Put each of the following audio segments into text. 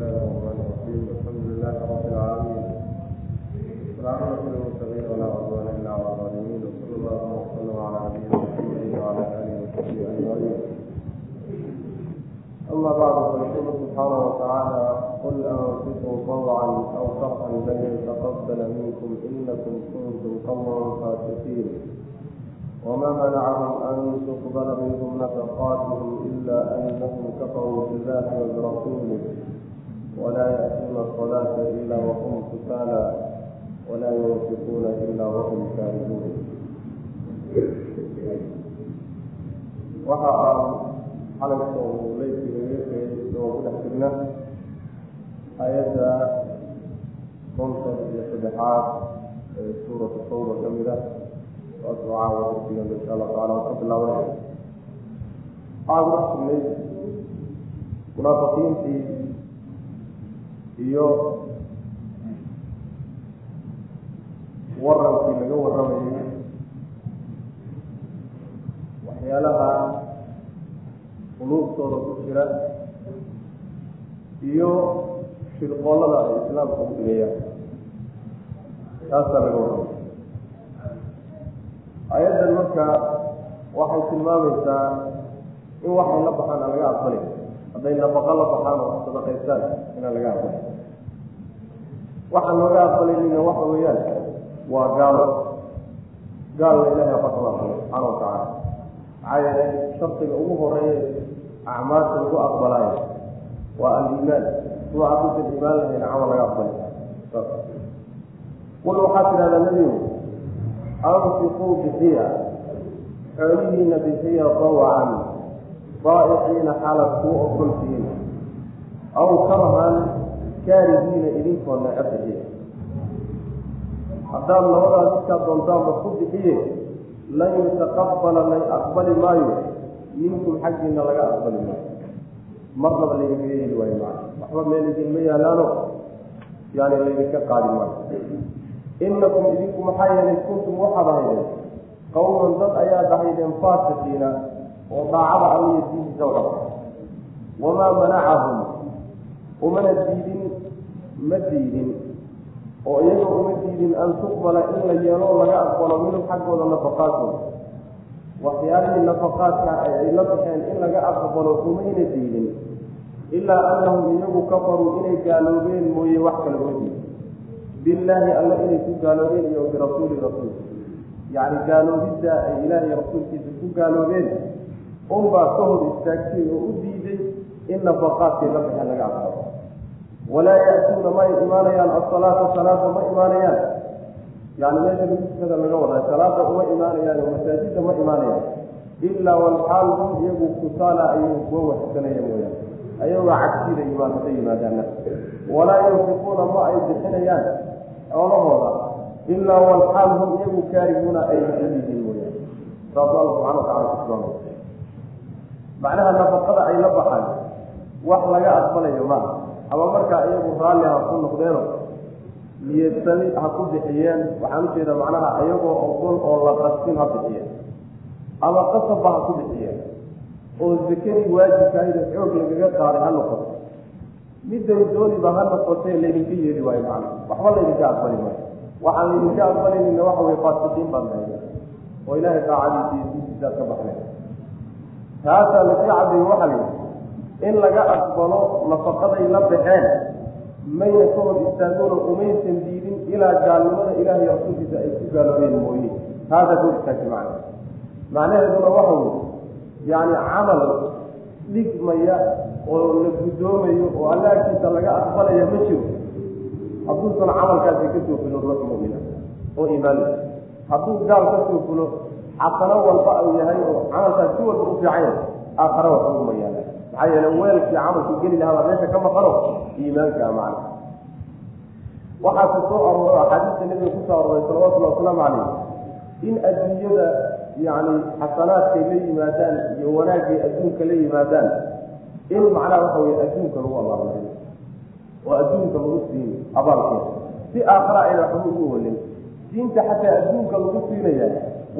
الله الرحمن الرحيم الحمد لله رب العالمين والعامة المرسلين ولا عدوان إلا على الظالمين وصلى الله وسلم على نبينا محمد وعلى آله وصحبه أجمعين أما بعد فيقول سبحانه وتعالى قل أنفقوا طوعا أو كرها بل يتقبل منكم إنكم كنتم قوما فاسقين وما منعهم أن تقبل منهم نفقاتهم إلا أنهم كفروا بالله وبرسوله ولا يأتون الصلاة إلا وهم كسالى ولا ينفقون إلا وهم كارهون waxa aan xalayka uu leysiga noogu dhex jirna ayadda konton iyo saddexaad ee suuratu tawba ka mid ah waasoo caawa waqtigan insha allah taala ka bilaabanay waxaan ku dhex jirnay munaafiqiintii iyo warankii laga warramayay. Waxyaalaha quluubtooda ku jira iyo shirqoolada ay islaamka u dhigayaan taasaa laga warramay ayaddan marka waxay tilmaamaysaa in waxay la baxaan aan laga aqbalin. Hadday nafaqo la baxaan oo sadaqaystaan inaan laga aqbalin waxaan looga aqbalayninna waxa weeyaan waa gaalo gaalna ilahay waxa kama aqbalay subxaana wa tacaala maxaa yeelay shardiga ugu horreeya acmaasha lagu aqbalaayo waa aliimaan. Sua hadduusan iimaan lahayn camal laga aqbalay. Qul waxaad tidhahdaa nebigu anfiquu bixiya. Xoolihiina bixiya dawacan daa'iciina xaalad kuu ogoltihiin aw karhan kaarihiina idinkoona a bixiya haddaad labadaas iskaa doontaanba ku bixiye lan yutaqabala lay aqbali maayo. Minkum xaggiina laga aqbali maayo. Marnaba laydinkaga heli waayo macana waxba meel idinma yaalaano? Yani laydinka qaadi maayo. Inakum idinku maxaa yeelay kuntum waxaad ahaydeen. Qawman dad ayaad ahaydeen faasiqiina oo daacada alliyo diintiisa o dhan wamaa manacahum? Umana diidin ma diidin oo iyaga uma diidin an tuqbala in la yeelo laga aqbalo minhum xaggooda nafaqaadkooda waxyaalihii nafaqaadka ay la baxeen in laga aqbalo umayna diidin ilaa annahum iyagu kafaruu inay gaaloobeen mooye wax kale uma diidin. Billaahi alla inay ku gaaloobeen iyo birasuuli rasuulka yacni gaaloobidda ay ilaahay rasuulkiisa ku gaaloobeen unbaa ka hor istaagtay oo u diiday in nafaqaadkay la baxeen laga aqbalo walaa ya'tuuna ma imaanayaan asalaata salaada ma imaanayaan yani meesha miskada laga wadaa salaada uma imaanayaan oo ma imaanayaan ilaa walxaal hum iyagu kusaala ayuu kuwa waxsanaya mooyaan ayagoo cagsiida imaan hadday yimaadaana walaa yunfiquuna ma ay bixinayaan xoolahooda ilaa walxaal hum iyagu kaarihuuna ay yihiin mooyaan saas alla subxana watacala kusugaana macnaha nafaqada ay la baxaan wax laga aqbalayo maaha ama markaa iyagu raalli ha ku noqdeeno niyedsami ha ku bixiyeen waxaan u jeedaa macnaha iyagoo ogol oo la qastin ha bixiyeen. Ama qasabba ha ku bixiyeen. Oo zakadii waajibkaayda xoog lagaga qaaday ha noqoto. Midday dooniba ha noqotee laydinka yeeli waayo macna waxba laydinka aqbali maayo. Waxaan laydinka aqbalaynina waxa weye faasiqiin baan nahay oo ilaahay daacadiisa iyo diintiisaad ka baxnay. Taasaa cadeeye waxaa la yidhi in laga aqbalo nafaqaday la baxeen. Mayna ka hor istaagoona umaysan diidin ilaa gaalnimada ilaahay rasuulkiisa ay ku gaaloobeen mooye. Hor istaagtay macna. Macnaheeduna waxa weye yacni camal dhigmaya oo la guddoomayo oo alla agtiisa laga aqbalaya ma jiro. Hadduusan camalkaasi ka soo fulo ruux mu'mina oo iimaanla hadduu gaal ka soo fulo xasano walba uu yahay oo camalkaas si walba u fiicanya aakhare wax uguma yaalla maxaa yeele weelkii camalku geli lahaabaa meesha ka maqano? Iimaankaa macna. Waxaa ku soo arooro axaadiista nebiga ku soo arooray salawatullahi wasalaamu calayh in adduunyada yacni xasanaadkay la yimaadaan iyo wanaagay adduunka la yimaadaan in macnaha waxa weye adduunka lagu abaalmariyo oo adduunka lagu siin abaalkeeda. Si aakhara ayna waxba ugu welin diinta xataa adduunka lagu siinaya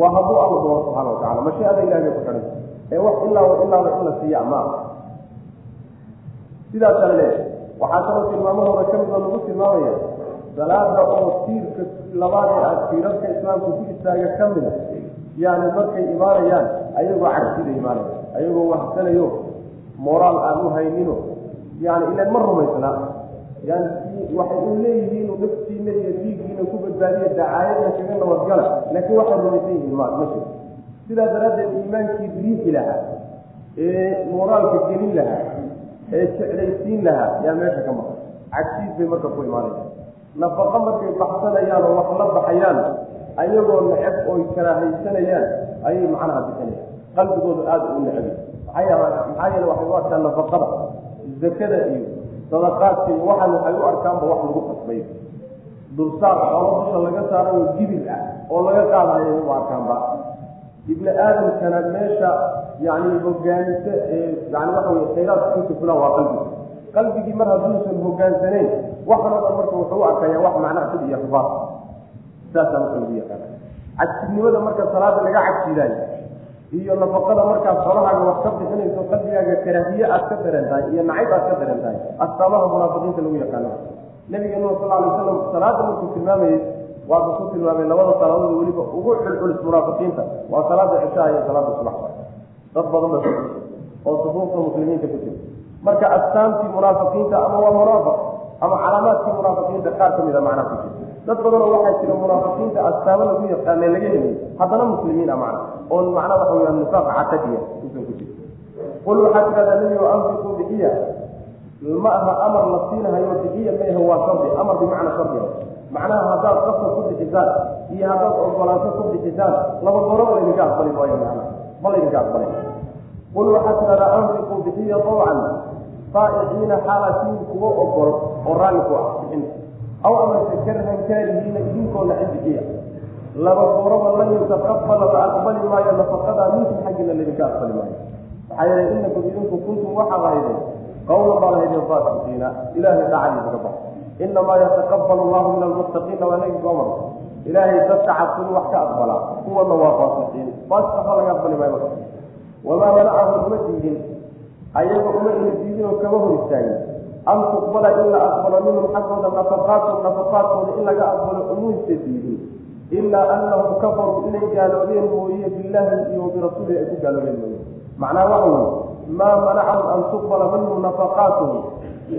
waa hadduu alla doono subxana watacala mashiada ilahi bay ku xidhan. Ee wax ilaa ilaaba in la siiya ma sidaasa le waxaa kaloo tilmaamahooda ka mida lagu tilmaamaya salaada oo tiirka labaad ee aad tiirarka islaamka ku istaaga ka mida yani markay imaanayaan ayagoo cagsida imaanaya ayagoo wahsanayo moraal aan u haynino yani ilan ma rumaysnaa yani waxay u leeyihiin naftiina iyo diigiina ku badbaadiya dacaayadna kaga nabadgala laakiin waxay rumaysan yihiin ma ma jiro sidaa daraaddeed iimaankii riixi lahaa ee moraalka gelin lahaa ee jeclaysiin lahaa yaa meesha ka maqan. Cagsiis bay marka ku imaanayaan. Nafaqo markay baxsanayaan oo wax la baxayaan ayagoo neceb oy karaahaysanayaan ayay macnaha bixinayaan. Qalbigoodu aada u necbi maxaa yeele waxay u arkaan nafaqada zakada iyo sadaqaadka iyo waxaan waxay u arkaanba wax lagu qasbay dulsaar xoolo dusha laga saarayo gibil ah oo laga qaadayo u arkaanba ibni aadamkana meesha yani hogaanisa ee yani waxa wey khayraadka inka fulaan waa qalbigi qalbigii mar hadduusan hogaansanayn waxan o dhan marka wuxuu u arkaya wax macnaha sid iyo xubaar saasaa marka lagu yaqaana cagsidnimada marka salaada laga cagsidaayo iyo nafaqada markaad xoolahaaga wax ka bixinayso qalbigaaga karaahiye aad ka daran tahay iyo nacayb aad ka daran tahay astaamaha munaafiqiinta lagu yaqaano nabigeena sal alay wasalam salaada markuu tilmaamayey waaka ku tilmaamay labada salaadood weliba ugu culculis munaafiqiinta. Waa salaada cishaha iyo salaada subax. Dad badan ba oo sufuufta muslimiinta ku jira marka astaamtii munaafiqiinta ama waa munaafiq ama calaamaadkii munaafiqiinta qaar ka mida macnaha ku jira dad badanoo waxaa jira munaafiqiinta astaamo lagu yaqaane laga heliy haddana muslimiin a macna oon macna waxa weya nifaaq caqadiya usan ku jira qul waxaa tidhahdaa nebigo anfiquu bixiya ma aha amar la siinahayo bixiya maaha waa shardi amar bimacna shardiga macnaha haddaad qasab ku bixisaan iyo haddaad ogolaansho ku bixisaan laba gooraba laydinka aqbali maayo macna ma laydinka aqbali qul waxaa tidhahdaa anfiquu bixiya awcan faa'iciina xaalatiin kuwa ogol oo raalli ku ah bixinta aw amase karhan kaarihiina idinkoo nacib bixiya laba gooraba lan yutaqabala la aqbali maayo nafaqadaa minkum xaggiina laydinka aqbali maayo maxaa yeelay inakum idinku kuntum waxaad ahaydeen qawlan baad ahaydeen faasiqiina ilaahay daacadiisa ka bax inamaa yataqabalu allahu min almuttaqiina waa nagi soo mara ilaahay dadka cabsadu wax ka aqbalaa kuwana waa faasiqiin faasiqa laga aqbali maayo wamaa manacahum uma diidin ayaga uma ina diidin oo kama hor istaagin an tuqbala in la aqbalo minhum xaggooda nafaqaatun nafaqaadkooda in laga aqbalo umuusa diidin ilaa anahum kafaruu inay gaaloobeen mooye billahi iyo birasuulihi ay ku gaaloobeen mooye macnaha waxa weye maa manacahum an tuqbala minhum nafaqaatuhum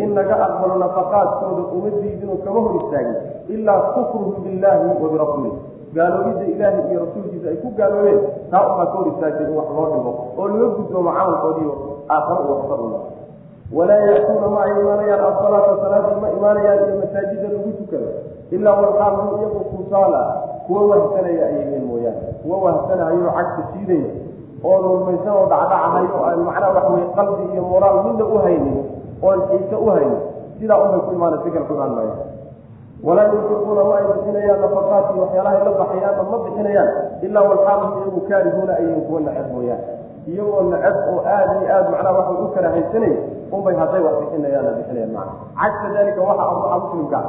in laga aqbalo nafaqaadkooda uma diidinoo kama hor istaagin ilaa kufruhum billahi wa birasuulih gaaloobidda ilaahay iyo rasuulkiisa ay ku gaaloobeen taa unbaa ka hor istaagtay in wax loo dhigo oo laga gudboomo camalkoodiiyo aakharo u waxsaruna walaa ya'tuuna ma ay imaanayaan asalaata salaadii ma imaanayaan iyo masaajida lagu tukado ilaa walxaal hum iyagu kusaala kuwa wahsanaya ay yihiin mooyaane kuwa wahsanahayo cagta siidaya oo lulmaysan oo dhacdhacahay oo aan macnaha wax wey qalbi iyo moraal midna u haynin oon xiise u haynin sidaa unbay ku imaana fikal ku imaan maayo walaa yunfiquuna ma ay bixinayaan nafaqaati waxyaalahay la baxayaanna ma bixinayaan ilaa walxaal hum iyagu kaarihuuna ayyihiin kuwa nacab mooyaane iyagoo nacab oo aada iyo aada macnaha waxay u karahaysanay unbay hadday wax bixinayaanna bixinayaan macna. Cagsa dalika waxa ruuxa muslimka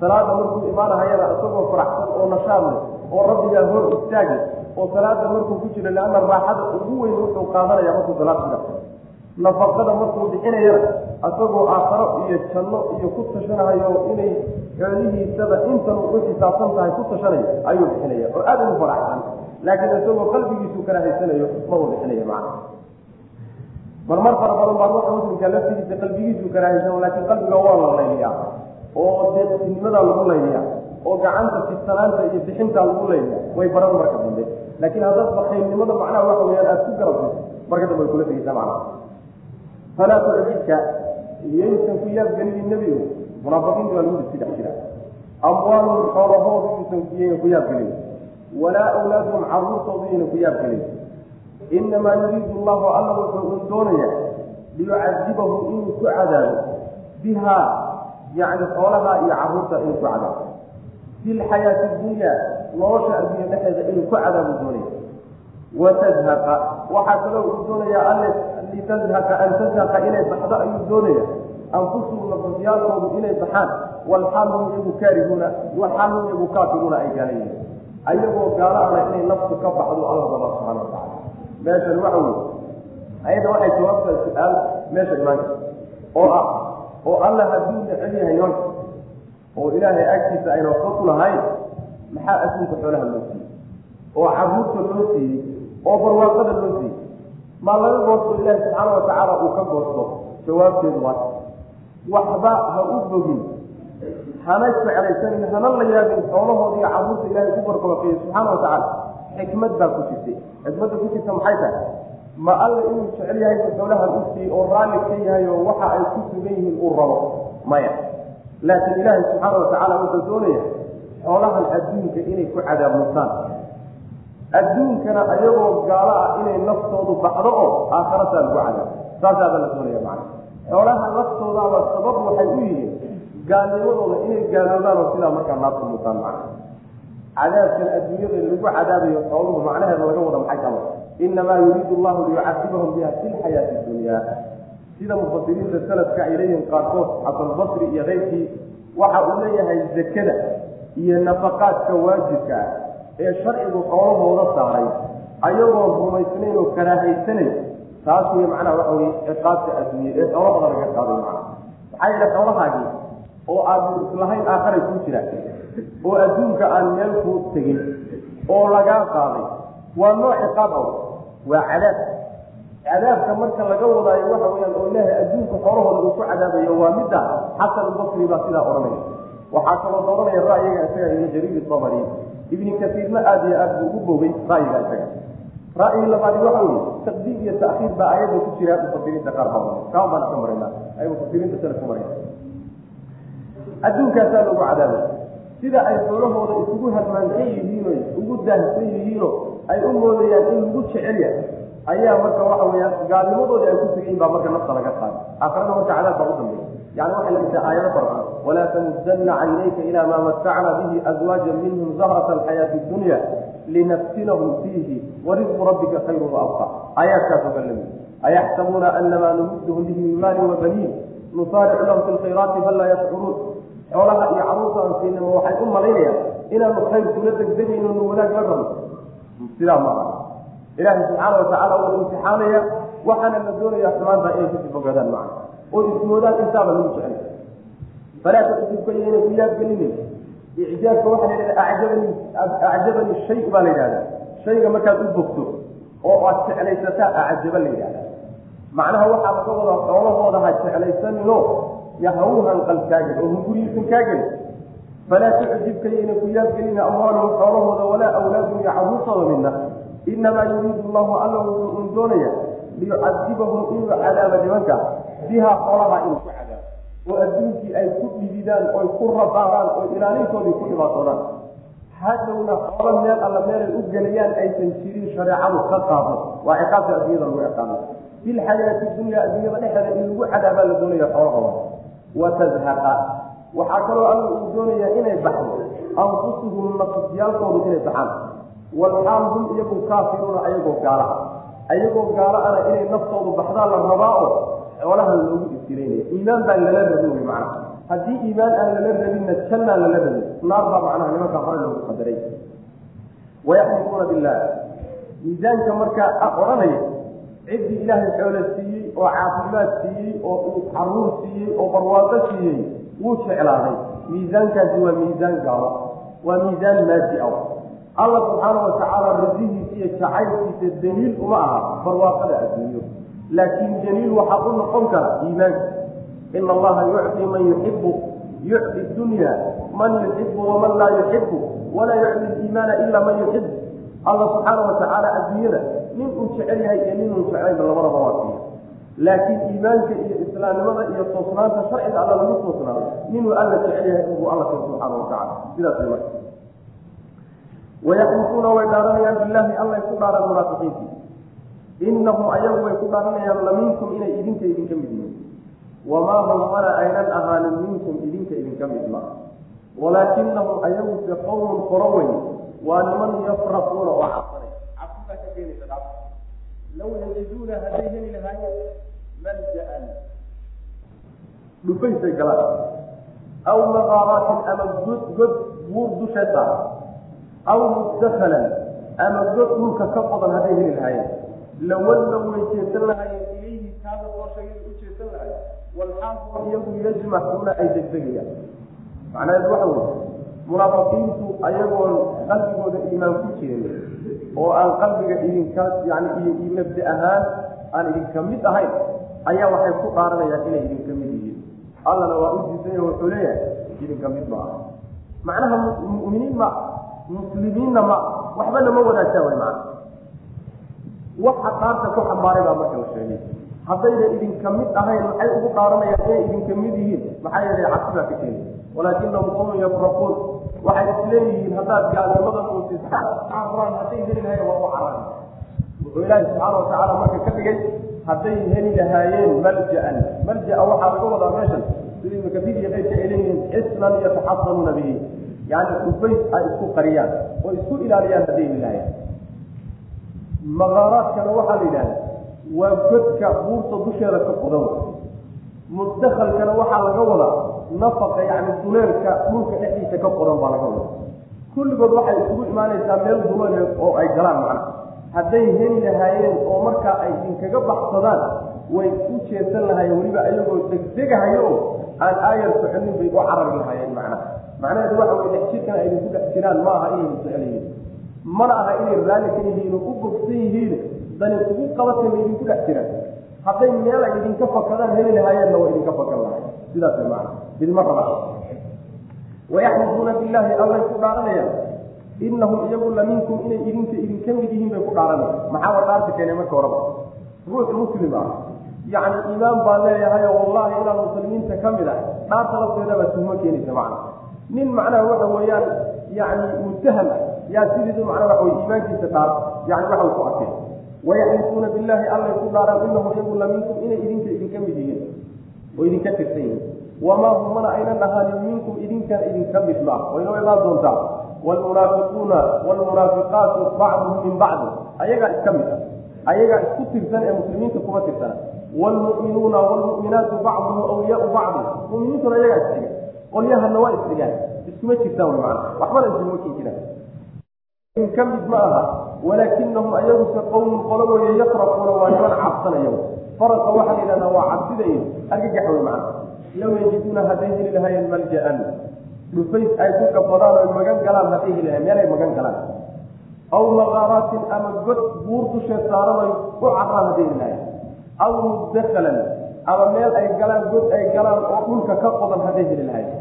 salaada markuu imaanahayana isagoo faraxsan oo nashaad oo rabbigaa hor istaagi oo salaada markuu ku jiro leanna raaxada ugu weyn wuxuu qaadanaya markuu salaad dhaqo nafaqada markuu bixinayana isagoo aakharo iyo janno iyo ku tashanahayo inay xoolihiisaba intan ugu xisaabsan tahay ku tashanayo ayuu bixinaya oo aada ugu faraxsan. Laakiin isagoo qalbigiisu karahaysanayo ma uu bixinayo macna. Marmar fara badan baa ruuxa muslimka laftigiisa qalbigiisu karahaysan laakiin qalbiga waa la layliyaa. Oo deeqsinimadaa lagu layliyaa. Oo gacanta fitsanaanta iyo bixintaa lagu layliyaa. Way baran marka dambe laakiin haddaad bakaylnimada macnaha waxa weyaan aad ku garabto marka dambe way kula tegeysaa macnaha. Falaa tucjibka iyaysan ku yaabgelinin nebigo munaafiqiinta baa lagu dhisi dhex jira. Amwaalum xoolahoodu yuusan iyayna ku yaabgelin walaa awlaadum caruurtoodu iyayna ku yaabgelin inamaa yuriidu allahu alla wuxuu un doonaya liyucadibahu inuu ku cadaabo bihaa yani xoolaha iyo carruurta inuu ku cadaabo fi lxayaati dunya nolosha addunya dhexeeda inuu ku cadaabo doonaya watadhaqa waxaa kaloo uu doonayaa alle litadhaqa an tadhaqa inay baxdo ayuu doonaya anfusuhum nafafyaalkoodu inay baxaan. Walxaal hum iyagu kaarihuuna walxaal iyagu kaafiruuna ay gaala yihiin ayagoo gaalo ana inay naftu ka baxdo alla raba subxana watacala meeshan waxa wey ayadda waxay jawaabtaa su'aal meesha imaanka oo ah oo alla hadduu necel yahay nimanka oo ilaahay agtiisa ayna waxba ku lahayn maxaa adduunka xoolaha loo siiyey? oo carruurta loo siiyey? oo barwaaqada loo siiyey? maa laga goosto ilaahi subxaana watacaala uu ka goosto? jawaabteedu waa waxba ha u bogin. Hana jeclaysanin hana la yaabin xoolahooda iyo carruurta ilaahay ku barbaraqeeyey subxaana watacaala xikmad baa ku jirtay. Xikmadda ku jirta maxay tahay? Ma alla inuu jecel yahay xoolahan u siiyey oo raalli ka yahay oo waxa ay ku sugan yihiin uu rabo? Maya. Laakiin ilaahay subxaana watacaala wuxuu doonaya xoolahan adduunka inay ku cadaabmutaan adduunkana ayagoo gaalo ah inay naftoodu baxdo oo aakharataa lagu cadaabo saasaaba la doonaya macana xoolaha laftoodaaba sabab waxay u yihiin gaalnimadooda inay gaaloobaan oo sidaa markaa naafta mutaan macana cadaabkan adduunyada lagu cadaabayo xooluhu macnaheeda laga wada maxay kama? Inamaa yuriidu allahu liyucadibahum biha fi lxayaati dunya. Sida mufasiriinta salafka ay leeyihiin qaarkood xasanbasri iyo keyrkii waxa uu leeyahay zakada iyo nafaqaadka waajibka ah ee sharcigu xoolahooda saaray ayagoo rumaysnayn oo karaahaysanay taas wey macnaha waxa weye ciqaabta adduunya ee xoolahooda laga qaaday macna maxaa yeele xoolahaagii oo aada islahayn aakharay ku jiraan oo adduunka aan meel ku tegin oo lagaa qaaday waa nooc ciqaab aw waa cadaab. Cadaabka marka laga wadaayo waxa weyaan oo ilaahay adduunka xoolahooda uu ku cadaabayo waa midda xasan albasri baa sidaa odhanaya waxaa kaloo dooranaya ra'yiga isaga ibnu jariir sabari ibni kasiirna aada iyo aad buu ugu bogay ra'yiga isaga. Ra'yi labaadi waxa weye taqdiim iyo ta'kiir baa ayada ku jira mufasiriinta qaar badan. Kaan baan ka marayna ay mufasiriinta sala ku marayna adduunkaasaa lagu cadaabay sida ay xoolahooda isugu harmaansan yihiino ugu daahsan yihiino ay u moodayaan in lagu jecel yahay ayaa marka waxa weyaan gaalnimadoodii ay ku sugiin baa marka nafta laga qaaday aakhirana marka cadaab baa u dambeeya yani waxay lamidtahay aayado farcan walaa tamudana caynayka ilaa maa matacna bihi azwaaja minhum zahrata alxayaati dunya linaftinahum fiihi warisqu rabbika khayru waabqa aayaadkaasoo kale la mid ayaxsabuuna anamaa numidhum bihi min maali wabaniin nusaaricu lahum fi lkhayraati bal laa yashcuruun xoolaha iyo carruurta aan siinama waxay u malaynayaan inaanu khayr kula degdegayno wanaag la rabno sidaa ma aha ilaahay subxaana watacaala wuu imtixaanaya waxaana la doonayaa xumaanta inay ka sii fogaadaan macna oo ismoodaan intaaba lagu jecel. Falaa taxsibka iyo inay ku yaadgelinin icjaabka waxaa la yidhahda acjabani acjabani shay baa la yidhahda shayga markaad u bogto oo aad jeclaysataa acjaba la yidhahda macnaha waxaa laga wadaa xoolahooda ha jeclaysanino yahawhan qalkaagin oo hunguriisan kaageli falaa tucjibka yayna ku yaadgelina amwaalahum xoolahooda walaa awlaadum iyo caruurtooda midna. Inamaa yuriidu allahu alla wuxuu un doonaya liyucadibahum inuu cadaaba nimanka bihaa xoolaha inuu ku cadaabo oo adduunkii ay ku dhibidaan oy ku rabaaraan oo ilaalintoodii ku dhibaatoodaan. Hadhowna xoolo meel alla meelay u gelayaan aysan jirin shareecadu ka qaado. Waa ciqaabta adduunyada lagu ciqaaba filxayaati dunya adduunyada dhexeeda in lagu cadaabaa la doonaya xoolahooda watazhaqa waxaa kaloo alla uu doonayaa inay baxdo. Anfusuhum nafsyaalkoodu inay baxaan. Walxaal hum iyagu kaafiruuna ayagoo gaala ayagoo gaala ana inay naftoodu baxdaa la rabaa oo xoolaha loogu ibtilaynaya iimaan baan lala rabin wy macnaha. Haddii iimaan aan lala rabinna jannaan lala rabin naar baa macnaha nimanka hore loogu qadaray. Wayaxlifuuna billah miisaanka markaa odhanaya ciddii ilaahay xoolo siiyey oo caafimaad siiyey oo uu carruur siiyey oo barwaaqo siiyey wuu jeclaaday. Miisaankaasi waa miisaan gaalo waa miisaan maadi ah. Alla subxaana watacaala radihiisa iyo jacaylkiisa daliil uma aha barwaaqada adduunyo laakiin daliil waxaa u noqon kara iimaanka ina allaha yucti man yuxibu yucti dunya man yuxibu waman laa yuxibu walaa yucti iimaana ilaa man yuxibu alla subxaana watacaala adduunyada nin uu jecel yahay iyo nin uu jeclayba labadaba waa siiya laakiin iimaanka iyo islaamnimada iyo toosnaanta sharciga alla lagu toosnaado ninuu alla jecel yahay inuu alla kal subxaana watacala sidaasay marka. Wayaxlifuuna way dhaaranayaan bilaahi allay ku dhaaran munaafiqiintii inahum ayagu way ku dhaaranayaan laminkum inay idinka idinka mid yihiin wamaa hum mana aynan ahaanin minkum idinka idinka mid ma walaakinahum ayagu se qowmun qoro wey waa niman yafraquuna oo cabsanay cabsidaa ka keenaysa dhaaf law yajiduuna hadday heli lahaayeen maljaan dhufaysay galaan aw maqaaraatin ama god god buur dusheed ah aw mudakalan ama god dhulka ka qodan hadday heli lahaayeen lawallow way jeesan lahaayeen ilayhi kaada soo sheegay u jeesan lahaayeen walxaafun iyagu yajmaxuuna ay degdegayaan. Macnaheedu waxa wey munaafiqiintu ayagoon qalbigooda iimaan ku jirin oo aan qalbiga idinka yani iyo mabdi ahaan aan idinka mid ahayn ayaa waxay ku dhaaranayaan inay idinka mid yihiin. Allana waa u diisanya wuxuu leeyahay idinka mid ma aha macnaha muminiin ma muslimiinna ma waxbana ma wadaagtaa way macna waxa dhaarta ku xambaaray baa marka la sheegay. Haddayna idinka mid ahayn maxay ugu dhaaranayaan inay idinka mid yihiin. Maxaa yeelay cabsi baa ka keeni walaakinahum qawmun yafraquun. Waxay isleeyihiin haddaad gaalnimada muujisa caraan hadday heli lahayen waa u caraan wuxuu ilaahi subxaana watacaala marka ka dhigay hadday heli lahaayeen malja-an malja-a waxaa laga wadaa meeshan sida ibnu kasiir iyo keyrka ay leeyihiin yataxasanuuna bihi yani ufays ay isku qariyaan oo isku ilaaliyaan hadday heli lahaayeen maqaaraadkana waxaa la yidhahda waa godka buurta dusheeda ka qodan muddakalkana waxaa laga wadaa nafaqa yani duleelka dhulka dhexdiisa ka qodan baa laga wadaa. Kulligood waxay isugu imaanaysaa meel duleeleed oo ay galaan macna. Hadday heli lahaayeen oo markaa ay idinkaga baxsadaan way u jeesan lahaayeen weliba ayagoo degdegahayo oo aan aayar soconin bay u carari lahaayeen macnaha macnaheedu waxa wey dhex jirkan ay idinku dhex jiraan ma aha inay yihiin mana aha inay raalli ka yihiin oo u bogsan yihiin dani ugu qabatay ma idinku dhex jiraan. Hadday meel ay idinka fakadaan heli lahaayeenna waa idinka fakan lahay sidaas way macana idima rabaa. Wayaxlifuuna billaahi allay ku dhaaranayaan. Inahum iyagu la minkum inay idinka idinka mid yihiin bay ku dhaaranayaan. Maxaa wa dhaarta keenay marka horeba ruux muslim ah yacni iimaan baan leeyahayo wallahi inaan muslimiinta ka mid ah. Dhaarta lafteedaba tuhmo keenaysa macna. Nin macnaha waxa weeyaan yani mutaham ah yaa sidiidu macnaa waxa wey iimaankiisa dhaar yani waxa ku arkay wayaxlifuuna billaahi allay ku dhaaraan inahum iyagu la minkum inay idinka idinka mid yihiin oo idinka tirsan yihiin. Wamaa hum mana aynan ahaanin minkum idinkana idinka mid maa way noo imaan doontaa. Wlmunaafiquuna wlmunaafiqaatu bacduhum min bacdi. Ayagaa iska mid ah. Ayagaa isku tirsan ee muslimiinta kuma tirsana. Wlmu'minuuna wlmu'minaatu bacduhum awliyaau bacdi muminiintuna ayagaa isxiga qolyahana waa isxigaan iskuma jirtaan wy mana waxbana iskuma kin ka mid ma aha walaakinahum ayaguse qowmun qolo weeye yafraquuna waa niman cabsanaya faraqa waxaa la yidhahdaa waa cabsida iyo argagax wey macna low yajiduuna hadday heli lahaayeen malja-an dhufays ay ku gabadaan oy magan galaan hadday heli lahayen meel ay magan galaan aw maqaaraatin ama god buur dusheed saaran oy u caraan hadday heli lahayen aw mudakalan ama meel ay galaan god ay galaan oo dhulka ka qodan hadday heli lahayen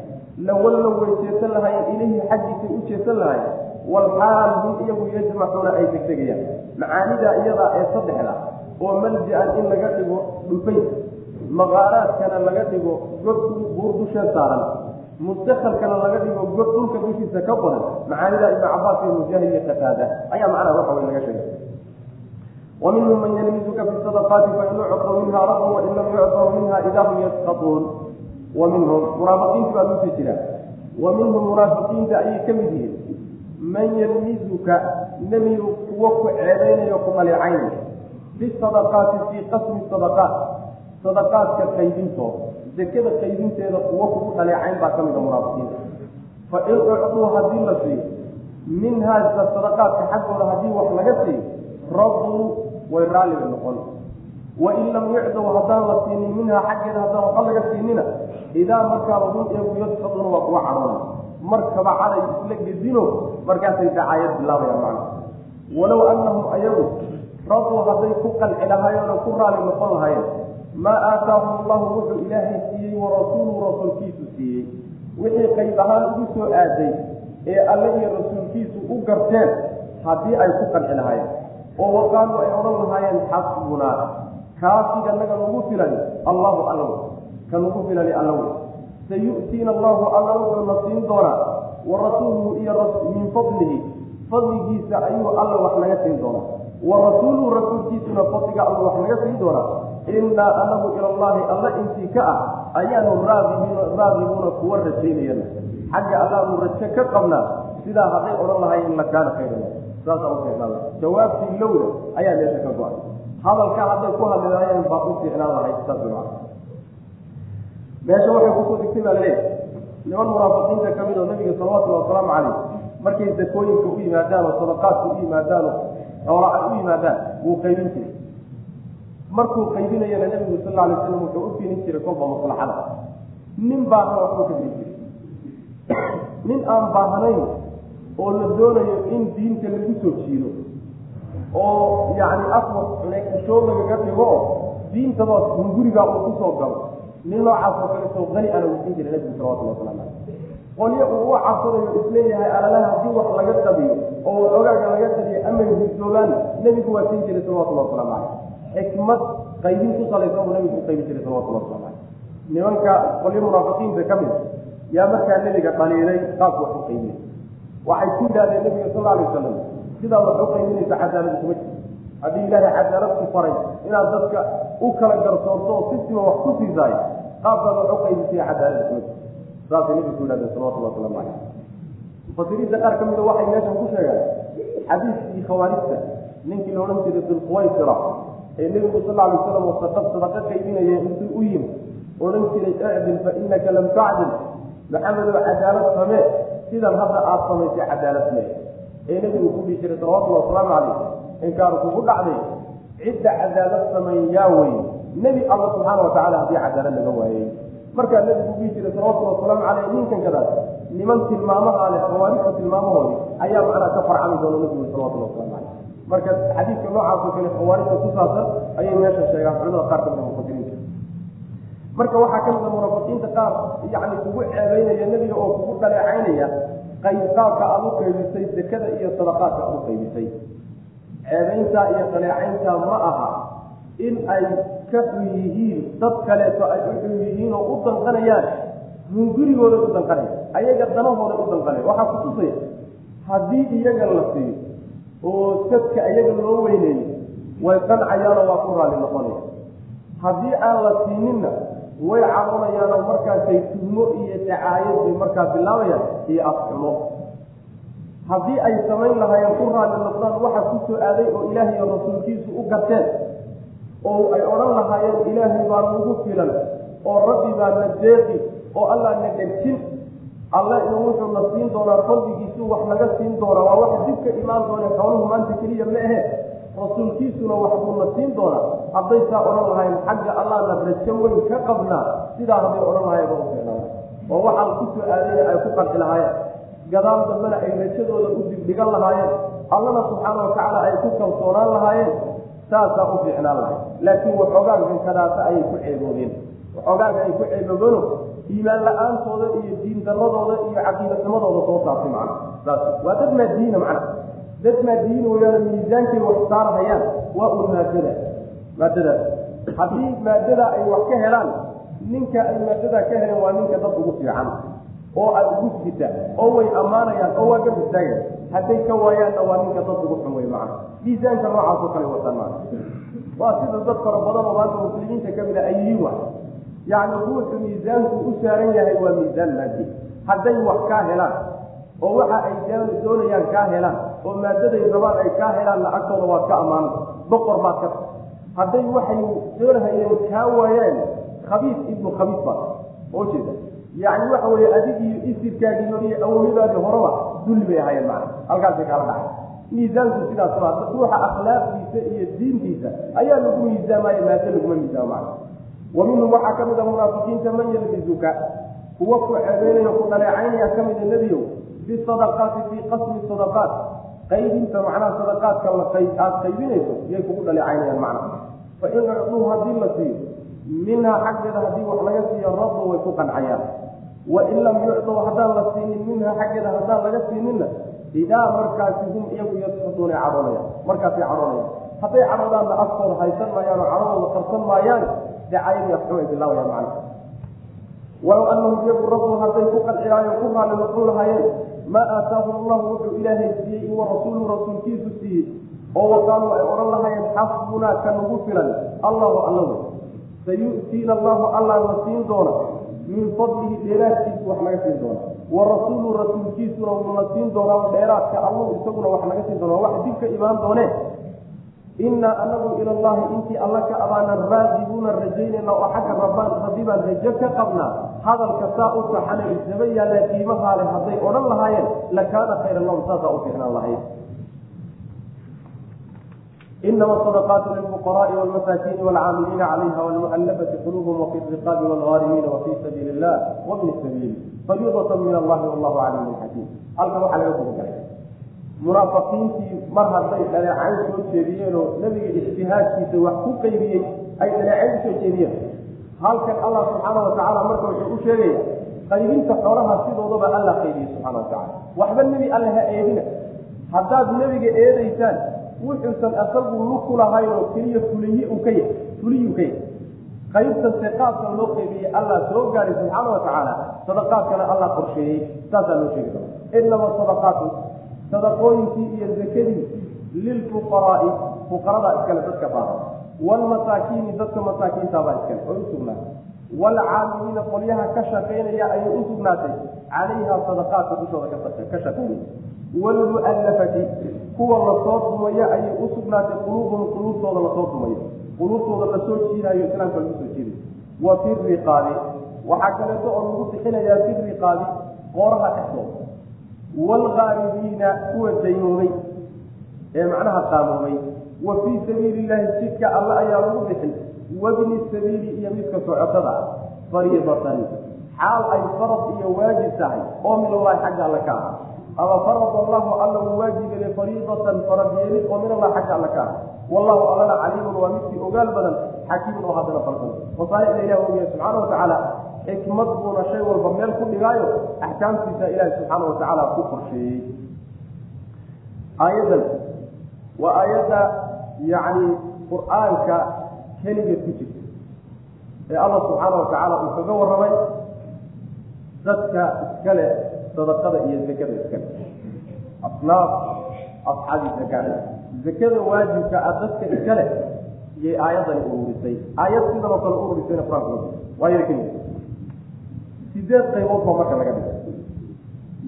lawallow way jeesan lahaayeen ilayhi xaggiisay u jeesan lahayen walxaal hum iyagu yajmaxuuna ay degdegayaan macaanida iyadaa ee saddexda oo malja-an in laga dhigo dhufays maqaaraadkana laga dhigo god buur dusheed saaran mudakalkana laga dhigo god dhulka dushiisa ka qodan macaanida ibnu cabaas iyo mujaahid iyo qataada ayaa macnaha waxa wey laga sheegay wa minhum man yalmizuka fi sadaqaati fain yucطu minha radu wain lam yucطu minha ida hum yasqaطuun wa minhum munaafiqiinta baa dusha jira wa man yalmizuka nebigu kuwo ku ceebeynayo ku dhaleecaynay bisadaqaati fii qasmi sadaqaat sadaqaadka qaybintooda dekada qaybinteeda kuwo kugu dhaleecayn baa ka mida munaafiqiinta. Fa in ucduu haddii la siiyo minhaa sadaqaadka xaggooda haddii wax laga siiyo raduu way raalli bay noqon. Wain lam yucdow haddaan la siinin minhaa xaggeeda haddaan waxba laga siinina idaa markaaba hum iyagu yadfaduna waa kuwa cadhoona markaba caday isla gedino markaasay dacaayad bilaabayaan macna walow annahum ayagu raduu hadday ku qanci lahaayeen oo ku raali noqon lahaayeen maa aataahum allahu wuxuu ilaahay siiyey warasuuluhu rasuulkiisu siiyey. Wixii qayb ahaan ugu soo aaday ee alle iyo rasuulkiisu u garteen haddii ay ku qanci lahaayeen oo waqaalu ay odhan lahaayeen xasbunaa kaafiga naga nagu filan allahu allaw ka nagu filani allaw sayu'tiina allahu alla wuxuuna siin doonaa wa rasuuluhu iyo min fadlihi fadligiisa ayuu alla wax naga siin doonaa wa rasuuluhu rasuulkiisuna fadliga alla wax naga siin doonaa innaa anagu ilallaahi alla intii ka ah ayaanu raagibuuna kuwa rajaynayana xagga allaanu rajo ka qabnaa sidaa hadday odhan lahaayeen lakaana khayran saasaa u jawaabtii lowda ayaa meesha ka go'ay hadalka hadday ku hadli lahaayeen baa u fiicnaan lahay saas maa meesha waxay ku soo digtay baa la leeyahay niman munaafiqiinta ka mid oo nabiga salawatullhi wasalaamu calayh. Markay dakooyinka u yimaadaan oo sadaqaadka u yimaadaan oo xoolaa u yimaadaan wuu qaybin jiray. Markuu qaybinayana nabigu sal alay slam wuxuu u keeni jiray kolba maslaxada nin baahana waxbuu ka geli jiray. Nin aan baahnayn oo la doonayo in diinta lagu soo jiido oo yani afwa xushoo lagaga dhigo diintaba hungurigaa uu ku soo galo nin noocaas oo kale soo qani ana uu siin jiray nabigu salawatullah waslamu caleyh qolyo uu u cabsanayo is leeyahay alalaha haddii wax laga qabiyo oo ogaaga laga qabiyo ama hirsoogaan nebigu waa siin jiray salawatullah waslamu caleyh xikmad qaybin ku salaysan buu nabigu u qaybin jiray salawatullah waslamu caleyh nimanka qolyo munaafiqiinta ka mid yaa markaa nebiga dhaliilay qaabku wax u qaybinay waxay ku yidhahdeen nabiga sal alay wasalam sidaa wax u qaybinaysa cadaalad kuma jirto haddii ilaahay cadaalad ku faray inaad dadka u kala garsoorto oo si siba wax ku siisaay qaabkaad wax u qaybisay cadaalad kuma jirto saasay nabigu ku yidhahdeen salawatullah waslamu caleyh mufasiriinta qaar ka mida waxay meeshan ku sheegaan xadiiskii khawaarijta ninkii la odhan jiray dulquwaysira ee nebigu sal alay wasalam oo sadaq sadaqa qaybinaya intuu u yimi odhan jiray icdil fa inaka lam tacdil maxamedow cadaalad samee sidan hadda aada samaysay cadaalad mee ee nebigu ku dhihi jiray salawatullahi wasalaamu calayh inkaanu kugu dhacday cidda cadaalad samayn yaa wey nebi alla subxaana watacaala haddii cadaalad laga waayey. Markaa nebigu dhihi jiray salawatullahi wasalaamu caleyh ninkan kadaas niman tilmaamaha leh khawaarijta tilmaamahoodi ayaa macnaa ka farcami doona nebigu salawatullahi waslamu caleyh marka xadiidka noocaasoo kale khawaarijta ku saabsan ayay meesha sheegaan culimada qaar kamida mufasiriinta marka waxaa ka mida munaafiqiinta qaar yani kugu ceebeynaya nebiga oo kugu dhaleecaynaya qayb qaabka aad u qaybisay sekada iyo sadaqaadka aad u qaybisay ceebeyntaa iyo dhaleecayntaa ma aha in ay ka xun yihiin dad kaleeto ay u xun yihiin oo u danqanayaan hungurigooda u danqanaya ayaga danahooda u danqanaya waxaa kutusaya haddii iyaga la siiyo oo sadka iyaga loo weyneeyo way qancayaanoo waa ku raalli noqonaya haddii aan la siininna way caronayaanoo markaasay tuhmo iyo dacaayad bay markaa bilaabayaan iyo afxumo haddii ay samayn lahaayeen ku raalli noqdaan waxa ku soo aaday oo ilaahay rasuulkiisu u garteen oo ay odhan lahaayeen ilaahay baa nagu filan oo rabbi baa na deeqi oo allah na dhegsin alle inuu wuxuu na siin doonaa fadligiisu wax naga siin doonaa. Waa wax dib ka imaan doone xooluhu maanta keliya ma ahe. Rasuulkiisuna wax buu na siin doonaa. Hadday saa odhan lahayn xagga allahna rajo weyn ka qabnaa. Sidaa hadday odhan lahayen oo waxaan ku soo aadayna ay ku qanci lahaayeen gadaal dambena ay rajadooda u digdhigan lahaayeen. Allana subxaana watacaala ay ku kalsoonaan lahaayeen. Saasaa u fiicnaan lahay laakiin waxoogaagan kadaasa ayay ku ceeboobeen waxoogaaga ay ku ceeboobeeno iimaan la'aantooda iyo diin daradooda iyo caqiidanimadooda soo saartay macna. Saas waa dad maadiina macna. Dad maadiyiin weyaan miisaankay wax saarhayaan waa un maadada. Maadadaas haddii maadada ay wax ka helaan ninka ay maadada ka heleen waa ninka dad ugu fiican oo aad ugu sita oo way ammaanayaan oo waa garb istaagaya hadday ka waayaanna waa ninka dad ugu xun wey macna miisaanka noocaasoo kale wataan maana waa sida dad fara badan oo maanta muslimiinta ka mid a ay yihiin wa yacni ruuxu miisaanku u saaran yahay waa miisaan maadi hadday wax kaa helaan oo waxa ay doonayaan kaa helaan oo maadaday rabaan ay kaa helaanna agtooda waad ka ammaana boqor baad ka hadday waxay doonhayeen kaa waayeen khabiis ibnu khabiis baad. Oo jeeda yacni waxa weeye adig iyo isirkaagii hore iyo awowyadaadii horeba dulli bay ahaayeen macna. Halkaasay kala dhacay miisaanku sidaas baa ruuxa akhlaaqdiisa iyo diintiisa ayaa lagu miisaamaya maado laguma miisaamo macna. Wa minhum waxaa ka mid a munaafiqiinta man yalbizuka kuwa ku ceebeynayo ku dhaleecaynaya ka mida nebiyow bisadaqaati fii qasmi sadaqaat. Qaybinta macnaha sadaqaadka la aada qaybinayso yay kugu dhaleecaynayaan macna. Fa in ucduu haddii la siiyo minhaa xaggeeda haddii wax laga siiyo radu way ku qancayaan wain lam yucduu haddaan la siinin minhaa xaggeeda haddaan laga siininna idaa markaasi hum iyagu yasxuduuna cadhoonayaan markaasay cadhoonayaan hadday cadhoodaanna afkooda haysan maayaan oo cadhadooda qarsan maayaan dacayadii afxum ay bilaabayaan macna walow anahum iyagu rabbu hadday ku qancilaayo ku raalli noqon lahaayeen maa aataahum allahu wuxuu ilaahay siiyey wa rasuulu rasuulkiisu siiyey oo waqaaluu ay odhan lahaayeen xasbunaa ka nagu filan allahu allaw sayu'tiina allahu allah na siin doona min fadlihi dheeraadkiisu wax naga siin doona wa rasuulu rasuulkiisuna wuuna siin doonaa dheeraadka allahu isaguna wax naga siin doona wax dib ka imaan doonee innaa anagu ila allahi intii alla ka abaanan raadibuuna rajaynayna oo xagga rabbaan rabbi baan rajo ka qabnaa hadalka saa u saxana isaba yaalla qiimahaa hadday odhan lahaayeen lakaana khayran lahum saasaa u fiicnaan lahayd inama sadaqaatu lilfuqaraai walmasaakiini walcaamiliina calayha walmu'allafati quluubhum wafi riqaabi walghaarimiina wafii sabiili illah wabni sabiil fariidatan min allahi wallahu caliimun xakiim halkan waxaa laga gudagalay munaafiqiintii mar hadday dhaleecayn soo jeediyeenoo nebiga ijtihaadkiisa wax ku qaybiyey ay dhaleecayn u soo jeediyeen halkan allah subxaana watacaala marka wuxuu u sheegaya qaybinta xoolaha sidoodaba alla qaybiyey subxana watacala waxba nebi alle ha eedina haddaad nebiga eedaysaan wuxuusan asagu luku lahayn oo keliya fuliye u ka yahy fuliyuu ka yahy qaybtan seqaadka loo qaybiyey allah soo gaaray subxaana watacaala sadaqaadkana allah qorsheeyey. Saasaa loo sheegi doona inama sadaqaatu sadaqooyinkii iyo zakadii lilfuqaraai fuqarada iskale dadka baahan. Waalmasaakiini dadka masaakiintaabaa iskale oo usugnaatay waalcaamiliina qolyaha ka shaqaynaya ayay u sugnaatay calayha sadaqaadka dushooda ka shaqaynaya waalmu'allafati kuwa la soo dumaya ayay u sugnaatay quluubuhum quluubtooda la soo dumayo quluubtooda la soo jiidayo islaamka lagu soo jiidayo wa fi riqaabi waxaa kaleeto oo lagu bixinayaa fi riqaabi qooraha dhexdooda waalgaaribiina kuwa daymoobay ee macnaha qaamoobay wa fii sabiili illaahi jidka alle ayaa lagu bixin wabni sabiili iyo midka socotada fariidatan xaal ay farad iyo waajib tahay oo min allahi xagga alle ka ah ama farad allahu alla uu waajibele fariidatan farad yeelid oo min allahi xagga alle ka ah wallahu allana caliimun waa midkii ogaal badan xakiimun oo haddana farsan masaalixda ilah ogaya subxaana watacaala xikmad buuna shay walba meel ku dhigaayo axkaamtiisa ilaahi subxaana watacaala ku qorsheeyey aayaddan waa aayadda yacni qur'aanka keliga ku jirta ee allah subxaana watacaala uu kaga warramay dadka iskale sadaqada iyo zakada iskale. Asnaaf asxaabi zakada. Zakada waajibka ah dadka iskale iyay aayaddani ururisay. Aayad sidan oo kale ururisayna qur'aanku waa yada keliya. Sideed qaybood baa marka laga dhigay.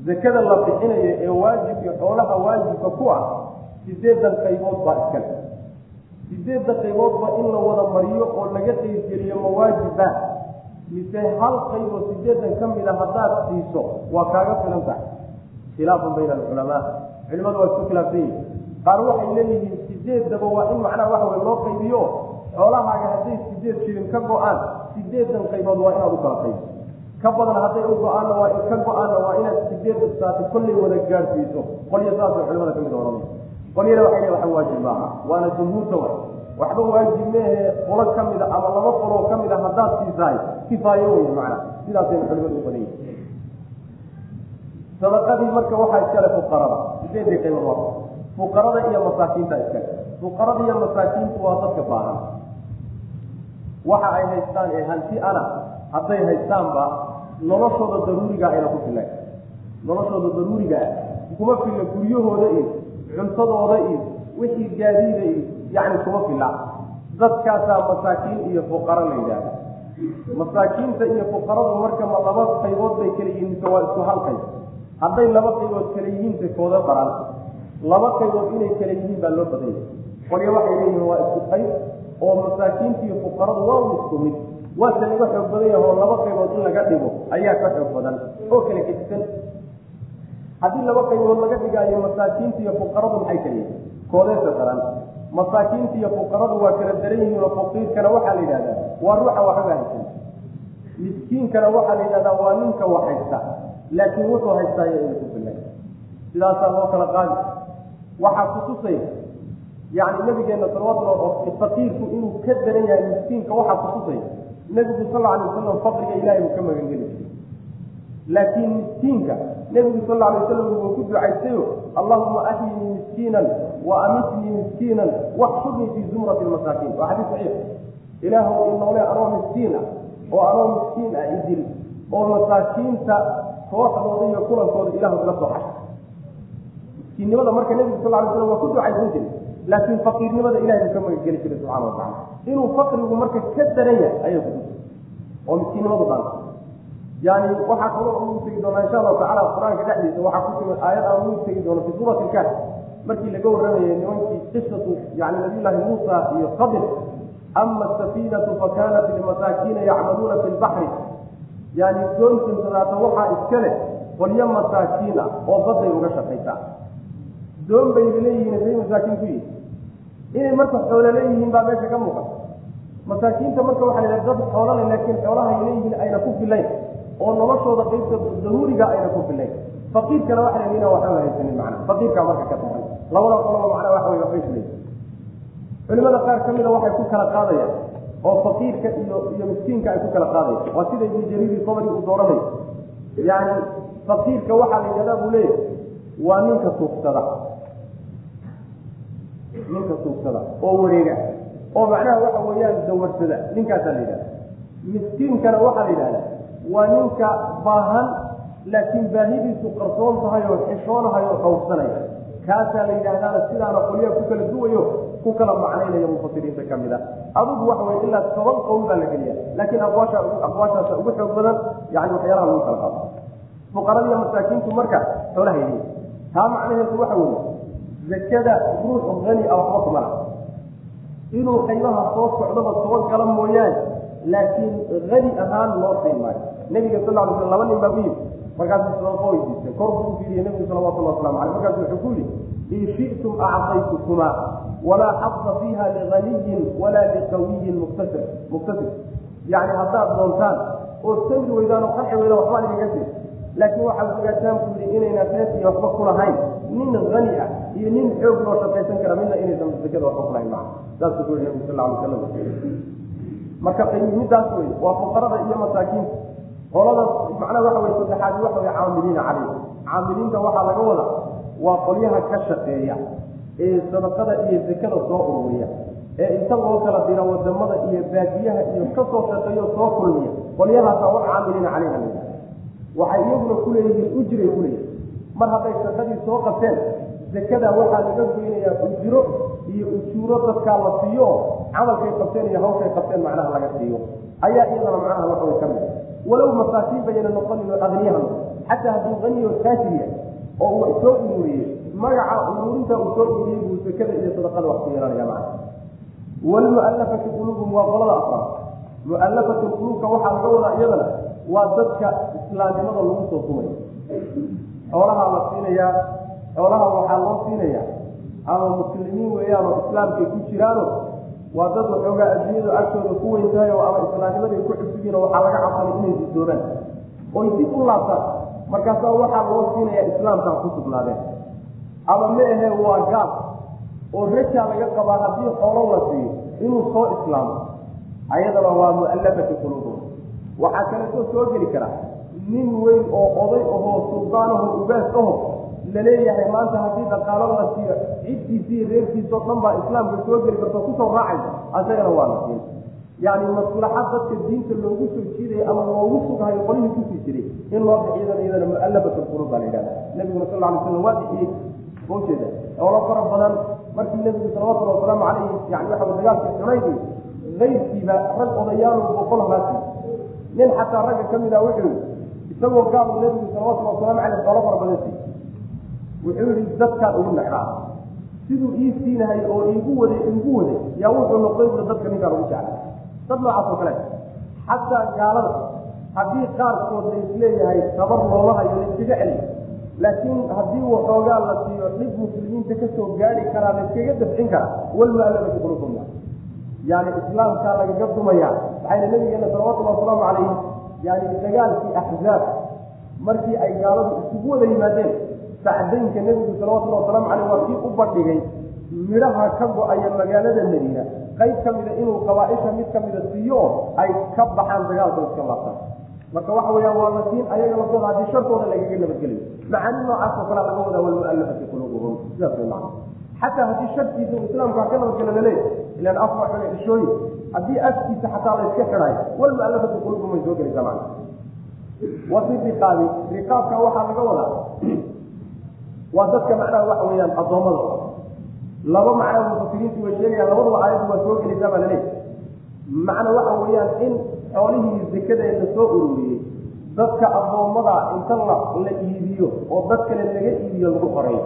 Zakada la bixinayo ee waajibka xoolaha waajibka ku ah sideedan qaybood baa iskale sideedda qayboodba in la wada mariyo oo laga qaybgeliyo mawaajiba. Mise hal qayboo sideedan ka mid a haddaad siiso waa kaaga filan tahay. Khilaafun bayna alculamaa. Culimadu waa isku khilaafsan yihiin qaar waxay leeyihiin sideeddaba waa in macnaha waxa wey loo qaybiyo. Xoolahaaga hadday sideed shilin ka go'aan sideedan qaybood waa inaad u kala qaybo ka badan hadday u go'aanna waa ka go'aanna waa inaad sideedda saati kollay wada gaadhsiiso qolyo saasay culimada ka mid ohanay qolyana waxay le waajib maaha. Waana jumhuurta wa waxba waajib meehe qolo ka mida ama laba qoloo ka mid a haddaad siisahay kifaayo wey macna. Sidaasayna culimadu u sadaqadii marka waxaa iskale fuqarada. Qaybood waa fuqarada iyo masaakiinta iskale. Fuqarada iyo masaakiintu waa dadka baahan. Waxa ay haystaan ee hanti ana hadday haystaanba noloshooda daruuriga ayna ku filan. Noloshooda daruuriga ah. Kuma filla guryahooda iyo cuntadooda iyo wixii gaadiida iyo yacni kuma filla. Dadkaasaa masaakiin iyo fuqaro la yidhaahda masaakiinta iyo fuqaradu marka ma laba qaybood bay kala yihiin mise waa isku hal qayb hadday laba qaybood kala yihiinta kooda baran. Laba qaybood inay kala yihiin baa loo badanya qolyo waxay leeyihiin waa isku qayb oo masaakiinta iyo fuqaradu waa u isku mid. Waase laga xoog badan oo laba qaybood in laga dhigo ayaa ka xoog badan oo kala gedisan haddii laba qaybood laga dhigaayo masaakiinta iyo fuqaradu maxay kala yihiin? Daran masaakiinta iyo fuqaradu waa kala daran yihiin oo faqiirkana waxaa la yidhahdaa waa ruuxa waxba haysan miskiinkana waxaa la yidhahdaa waa ninka wax haysta. Laakiin wuxuu haystaayo ina ku filan sidaasaa loo kala qaadi. Waxaa kutusaya yani nabigeena salawatullah faqiirku inuu ka daran yahay miskiinka waxaa kutusaya nebigu sal alay wasalam faqriga ilahay uu ka magangeli. jiray laakiin miskiinka nebigu sal alay wasalam wuu ku ducaysayo allahuma axyinii miskiinan wa amitnii miskiinan waxshurnii fii zumrati masaakiin waa xadiis saxiix ilaahu inoole anoo miskiin ah oo anoo miskiin ah idil oo masaakiinta kooxdooda iyo kulankooda ilahu ila soo xasha miskiinnimada marka nebigu sal lay slam waa ku ducaysan jiray laakiin faqiirnimada ilahay uu ka magangeli jiray subxana wa tacala inuu faqrigu marka ka daran yahay ayay kutusay oo miskiinnimadu dhaanta yani waxaa kaloo ugu tegi doonaa insha allahu tacala qur'aanka dhexdiisa waxaa ku timid aayad aan tegi doono fi suurati ilkahf markii laga warramayay nimankii qisatu yani nabiyullaahi muusa iyo qadir ama asafiinatu fakanat limasaakiina yacmaluuna fi lbaxri yani doontan sadaata waxaa iska leh qolyo masaakiin ah oo badday uga shaqaysaa doon bay leeyihiin say masaakiin ku yihiin inay marka xoolo leeyihiin baa meesha ka muuqata masaakiinta marka waxaa la dad xoolale laakiin xoolahay leeyihiin ayna ku filayn oo noloshooda qaybta daruuriga ayna ku filayn faqiirkana waxa la inaan waxba haysanin macna faqiirkaa marka ka daran labada qoloba macnaa waxa wey waxbay culimada qaar ka mida waxay ku kala qaadayaan oo faqiirka iyo iyo miskiinka ay ku kala qaadayaan. Waa sida ibnu jariiri sabri uu dooranayo yani faqiirka waxaa la yidhahdaa buu leeyahay waa ninka suuqsada. Ninka suuqsada oo wareega. Oo macnaha waxa weeyaan dawarsada. Ninkaasaa la yidhahda miskiinkana waxaa la yidhahdaa waa ninka baahan laakiin baahidiisu qarsoon tahay oo xishoonahay oo dhowrsanaya kaasaa la yidhahdaana sidaana qolyaha ku kala duwayo ku kala macnaynaya mufasiriinta ka mid a adugu waxa wey ilaa toban qowl baa la geliya laakiin aqwaasha aqwaashaasa ugu xoog badan yani waxyaalaha lagu kala qaado fuqaradiiyo masaakiintu marka xoolaha taa macnaheedu waxa weeye zakada ruux hani a waxba kuma inuu qaybaha soo socdaba soo gala mooyaane laakiin hani ahaan loo siin maayo nabiga sal ly sl laba nin baa ku yimi markaasuu sadaqo weydiistay kor buu ufiiriye nabigu salawatullah waslamu aleyh markaasu wuxuu ku yidhi in shi'tum acطaytukumaa walaa xada fiiha liganiyin walaa liqawiyin muktasir muktasir yani haddaad doontaan oo samri weydaan oo qanci weydaan waxbaan igaga siin laakiin waxaad ogaataan ku yidhi inayna rees iyo waxba ku nin hani ah iyo nin xoog loo shaqaysan kara midna inaysan zakada waxba ku lahayn. Maa saasuu yihi nabigu sal alay slam marka qiimihidaas wey waa fuqarada iyo masaakiinta qolada macnaha waxa wey saddexaad waxa wey caamiliina caleyh caamiliinta waxaa laga wada waa qolyaha ka shaqeeya ee sadaqada iyo zakada soo ururiya ee inta loo kala dira waddamada iyo baadiyaha iyo ka soo shaqeeyo soo kulmiya. Qolyahaasa wax caamiliina caleyha la waxay iyaguna kuleeyihiin ujray kuleeyihin mar hadday shaqadii soo qabteen zakada waxaa laga goynayaa ujro iyo ujuuro dadkaa la siiyo camalkay qabteen iyo hawshay qabteen macnaha laga siiyo. Ayaa iyadana macnaha waxaway ka mid walow masaakiin bayna noqonin oo agniyaha xataa hadduu aniyo taajir yahay oo uu wax soo ururiyey magaca ururinta uu soo ururiyey buu zakada iyo sadaqada wax ku yeelanaya macna. Wlmualafati quluubum waa qolada afraad mualafatu quluubka waxaa laga wadaa iyadana waa dadka islaamnimada lagu soo tumayo xoolahaa la siinayaa xoolaha waxaa loo siinayaa. Ama muslimiin weeyaan oo islaamkay ku jiraano waa dad waxoogaa adduunyadu agtooda ku weyn tahay oo ama islaamnimaday ku cusubyiin oo waxaa laga cabsanay inay dudoobaan oy dib u laabtaan markaasaa waxaa loo siinayaa islaamkaa ku sugnaadeen. Ama ma ahe waa gaal oo rajaa laga qabaa haddii xoolo la siiyo inuu soo islaamo. Ayadana waa mu'allafati quluubuhum waxaa kaleetoo soo geli kara nin weyn oo oday ahoo suldaanaho ugaas aho la leeyahay maanta haddii dhaqaalo la siiyo ciddiisii reerkiisao dhan baa islaamka soo geli karto ku soo raacaysa asagana waa la siin yani maslaxa dadka diinta loogu soo jiidaya ama loogu sughayo qolihii ku sii jiray in loo bixiyadana iyadana mu'allafatu quluub baa la yidhahda nabiguna sal ly slam waa bixiyey ujeeda xoolo fara badan markii nebigu salawatulli wasalaamu calayhi yani waxa dagaalkii xunayn iyo kayrkiiba rag odayaalu boqol haasi nin xataa ragga ka mid ah wuxuu isagoo gaabu nebigu salawatullhi wasalaamu caleyh xoolo fara badan sii wuxuu yihi dadkaan ugu necraa siduu ii siinahay oo iigu waday iigu waday yaa wuxuu noqday bua dadka ninkaan ugu jeclay dad noocaas oo kale. Xataa gaalada haddii qaarkood la is leeyahay sabar looma hayo la iskaga celiy laakiin haddii waxoogaa la siiyo dhib muslimiinta ka soo gaari karaa la iskaga dafcin karaa walmualafati quluubuma yani islaamkaa lagaga dumaya maxayna nabigeena salawatullahi wasalaamu calayh yani dagaalkii axzaab markii ay gaaladu isugu wada yimaadeen sacdaynka nebigu salawatullahi wasalaamu caleyh waa kii u bandhigay. Midhaha ka go'aya magaalada madiina qayb ka mida inuu qabaaisha mid ka mida siiyo oo ay ka baxaan dagaalka iska laabtaan marka waxa weyaan waa lasiin ayaga lafooda haddii shartooda lagaga nabadgelayo macaani noocaasoo kalea laga wadaa walmualafati quluubuhum. Sidaas way macna xataa haddii sharkiisa uu islaamka ka nabadgela laleeya ilan af waa xuna ishooyin haddii afkiisa xataa la iska xidhayo walmualafati quluubuhum way soo gelaysaa macna wa riqaabi riqaabka waxaa laga wadaa waa dadka macnaha waxa weeyaan addoommada. Laba macnaa mufasiriintu way sheegayaan labaduba aayaddu waa soo gelaysaa baa laleeya macna waxa weeyaan in xoolihii zakadee la soo ururiyey dadka addoommada inta la la iibiyo oo dad kale laga iibiyo lagu xoreeyo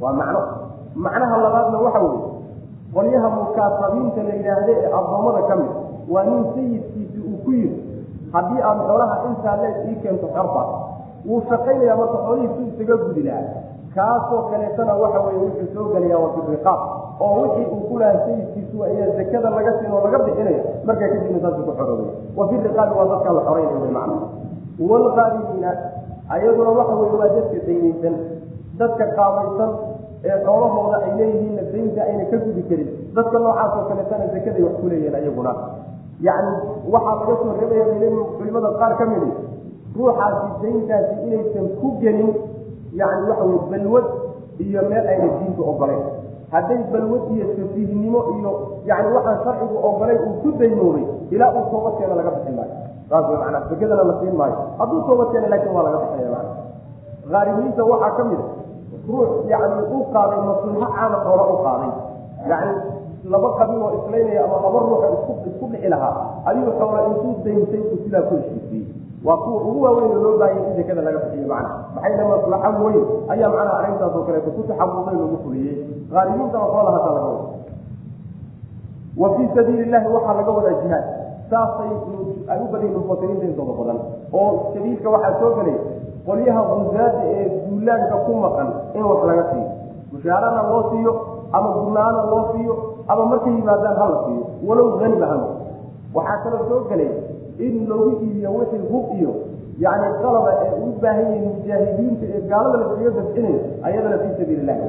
waa macno. Macnaha labaadna waxa weeye qolyaha mukaasabiinta la yidhaahda ee addoommada ka mid waa nin sayidkiisi uu ku yiri haddii aad xoolaha intaa leeg ii keento xorta wuu shaqaynayaa marka xoolihii su isaga gudi lahaa kaasoo kaleetana waxa weye wuxuu soo gelayaa waa fi riqaab oo wixii uu ku lahaa ayaa zakada laga siin oo laga bixinayo markaa kadibna saasuu ku xoroobay wa fi riqaabi waa dadkaa la xoreynaya wy macna waalqaarimiina ayaduna waxa weye waa dadka daynaysan dadka qaabaysan ee xoolahooda ay leeyihiinna daynta ayna ka gudi karin. Dadka noocaas oo kaleetana zakaday wax ku leeyihiin ayaguna. Yacni waxaa laga soo reebaya bay leeyihiin culimada qaar ka midi ruuxaasi dayntaasi inaysan ku gelin yacni waxa weye balwad iyo meel ayna diinta ogolayn. Hadday balwad iyo safiihnimo iyo yani waxaan sharcigu ogolayn uu ku daynoobay ilaa uu toobadkeena laga bixin maayo. Saas way macnaa sakadana la siin maayo. Hadduu toobadkeena laakiin waa laga bixinaya macna haarimiinta waxaa ka mid a ruux yani u qaaday maslaxo caama xoola u qaaday. Yani laba qabiil oo islaynaya ama laba ruuxa isku dhixi lahaa ayuu xoola intuu dayntay uu sidaa ku heshiisiyey waa kuwa ugu waaweyn loo baahaya in zakada laga bixiyo macna. Maxayna maslaxo weyn? Ayaa macnaha arrintaas oo kaleeto ku taxabuday lagu fuliyey. Haalimiinta waxoola hataa laga wada wa fii sabiili llahi waxaa laga wadaa jihaad. Saasay ay u badayin mufasiriinta intooda badan. Oo sabiilka waxaa soo gelay qolyaha guzaada ee duulaanka ku maqan in wax laga siiyo. Mushaarana loo siiyo ama gurnaana loo siiyo ama markay yimaadaan hala siiyo. Walow haniba hano waxaa kaloo soo gelay in lagu iibiyo wixii hub iyo yani qalaba ee u baahan yihiin mujaahidiinta ee gaalada laskaga dafcinayo ayadana fii sabiili illahi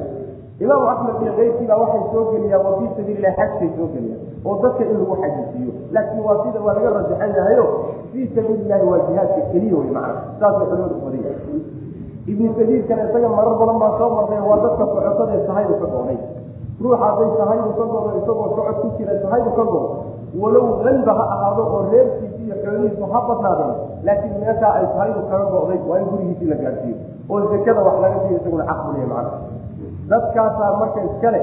imaamu axmed iyo keyrkiibaa waxay soo geliyaan waa fii sabiili illahi xajkay soo geliyaan oo dadka in lagu xajisiiyo laakiin waa sida waa laga rajaxan yahayo fii sabiili illahi waa jihaadka keliya wey macana saasay culimadu badiya ibnu sabiilkana isaga marar badan baa soo marnay waa dadka socosadee sahaydu ka goonay ruuxa hadday sahaydu ka godo isagoo socod ku jira sahaydu ka godo walow hanba ha ahaado oo reerkiisi iyo xoolihiisu ha badnaadeen laakiin meeshaa ay sahaydu kaga go'day waa in gurigiisii la gaadhsiiyo oo zakada wax laga siiyo isaguna xaq buliya macana dadkaasaa marka iskale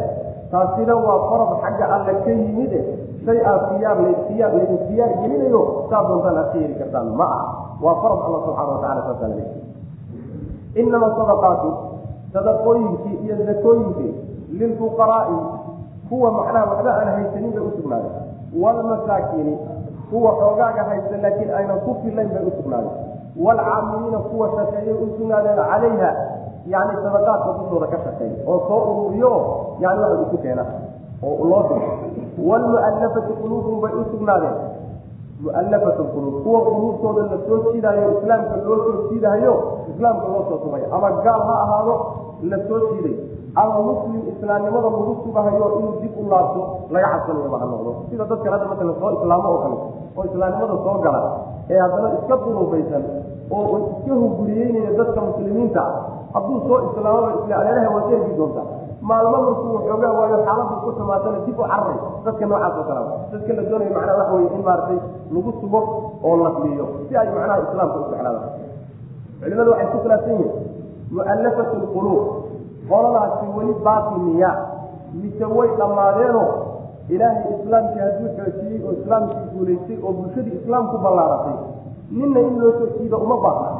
taasina waa farad xagga alle ka yimide shay aad khiyaar khiyaar laydin khiyaar gelinayo saa doontaan aad ka heli kartaan. Ma aha waa farad alla subxana watacala saasaa la leeyahy inama sadaqaatu sadaqooyinkii iyo zakooyinkii lilfuqaraa'i kuwa macnaha waxba aan haysanin bay usugnaaday waalmasaakiini kuwa xoogaaga haysta laakiin aynan ku filayn bay usugnaaday waalcaamiliina kuwa shaqeeyay usugnaadeen calayha yani sadaqaadka dushooda ka shaqeeya oo soo ururiyo yani waxa isu keena oo loo diro waalmu'allafati quluubum bay usugnaadeen mu'allafatu quluub kuwa quluubtooda la soo islaamka loo soo jiidahayo islaamka loo soo sugay ama gaal ha ahaado la soo jiiday. Ama muslim islaamnimada lagu sugahayo inuu dib u laabto laga cabsanayaba ha noqdo. Sida dadkan hadda masalan soo islaamo oo kale oo islaamnimada soo gala ee haddana iska duruufaysan oo iska hunguriyeynaya dadka muslimiinta hadduu soo islaamaba isla waa keergi doonta. Maalmo markuu waxoogaa waayo xaaladu ku xumaatana dib u cararay dadka noocaas oo kalea dadka la doonayo macnaha waxa weye in maaragtay lagu sugo oo la fiiyo si ay macnaha islaamka u jeclaadaan culimadu waxay ku khilaafsan yihiin mu'allafatu lquluub qoladaasi weli baaqi miya mise way dhammaadeenoo ilaahay islaamkii hadduu xoojiyey oo islaamkii guulaystay oo bulshadii islaamku ballaaratay ninna in loo soo jiida uma baahna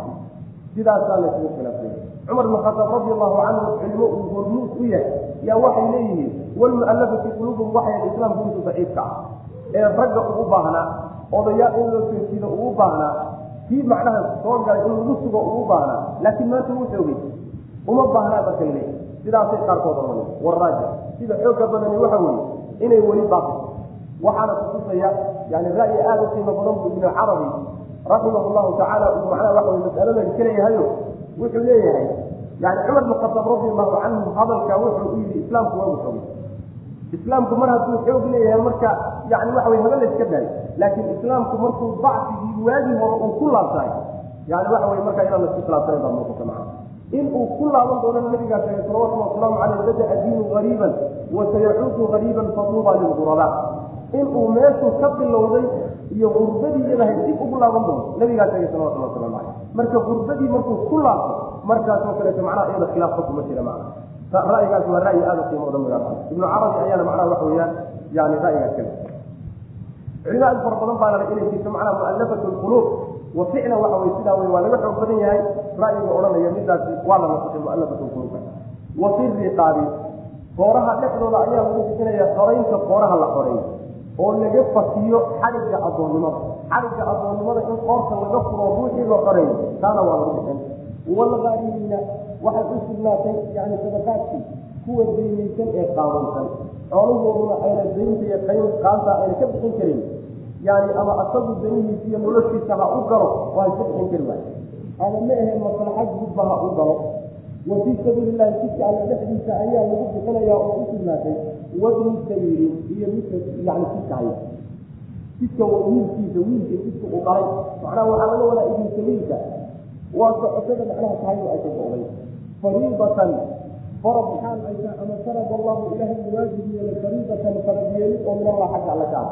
sidaasaa laysugu khilaafsanya cumar bin khataab radi allahu canhu cilmo uu hormuud u yahay yaa waxay leeyihiin walmu'allafati quluubum waxay islaamku intu daciifka ah ee ragga ugu baahnaa odayaal in loo soo jiida ugu baahnaa kii macnaha soo galay in lagu sugo ugu baahnaa laakiin maanta wuu xoogay. Uma baahnaa marka laleeyahy sidaasay qaarkood oranay waraaja sida xooga badani waxa weeye inay weli baaqi. Waxaana kutusaya yani ra'yi aada u qiimo badan buu ibnu carabi raximah llahu tacaala uu macnaha waxa wey mas'aladan kaleeyahayo wuxuu leeyahay yani cumar bin khataab radi allahu canhu hadalka wuxuu u yidhi islaamku waa u xoogay islaamku mar hadduu xoog leeyahay marka yani waxa wey haba la iska daayo laakiin islaamku markuu dacfigii waagii hore uu ku laabtahay yani waxa wey marka inaan la isku khilaafsanan baa muuqata macana in uu ku laaban doono nabigaa sheegay salawatullah wasalaamu caleyh bada-a diinu wa sayacuudu gariiban fatuuba lilgurabaa in uu meeshuu ka bilowday iyo gurbadii iyadahay dib ugu laaban doono nabigaa sheegay salawatullah waslamu caleyh marka gurbadii markuu ku laabto markaasoo kaleeto macnaha iyada khilaafka kuma jira macna ra'yigaas waa ra'yi aada u qiimo badan ibnu carabi ayaana macnaha waxa weeyaan yani ra'yigaas kale culimo fara badan baa lala inay jirto macnaha mu'allafatu lquluub wa ficlan waxa wey sidaa wey waa laga xoog badan yahay. Ra'yiga odhanaya midaasi waa la nasixay mu'allafatu lquluubka wa fi riqaabi qooraha dhexdooda ayaa lagu bixinaya xoraynta qooraha la xoreeyo oo laga fatiyo xadhigga addoonnimada. Xadhigga addoonnimada in qoorta laga furo ruuxii la xoreeyo taana waa lagu bixin. Walgaarimiina waxay u sugnaatay yani sadaqaadkii kuwa daynaysan ee qaawansan xoolahooduna ayna daynta iyo qayn qaanta ayna ka bixin karin yani ama asagu danihiisa iyo noloshiisa ha u galo waa iska bixin kari waay. Ama ma ahe maslaxad gudba ha u galo. Wa fii sabiili llahi jidka alla dhexdiisa ayaa lagu bixinayaa oo u sugnaatay wabni sabiili iyo midka yani jidka haya. Jidka wiilkiisa wiilka jidka u dhalay macnaha waxaa laga wadaa ibnu sabiilka. Waa socotada macnaha tahaydu ay ka go'day fariidatan farad xaal ay tahay ama farad allahu ilaahay waajib yeelay fariidatan fardiyeeli oo min allah xagga alle ka ah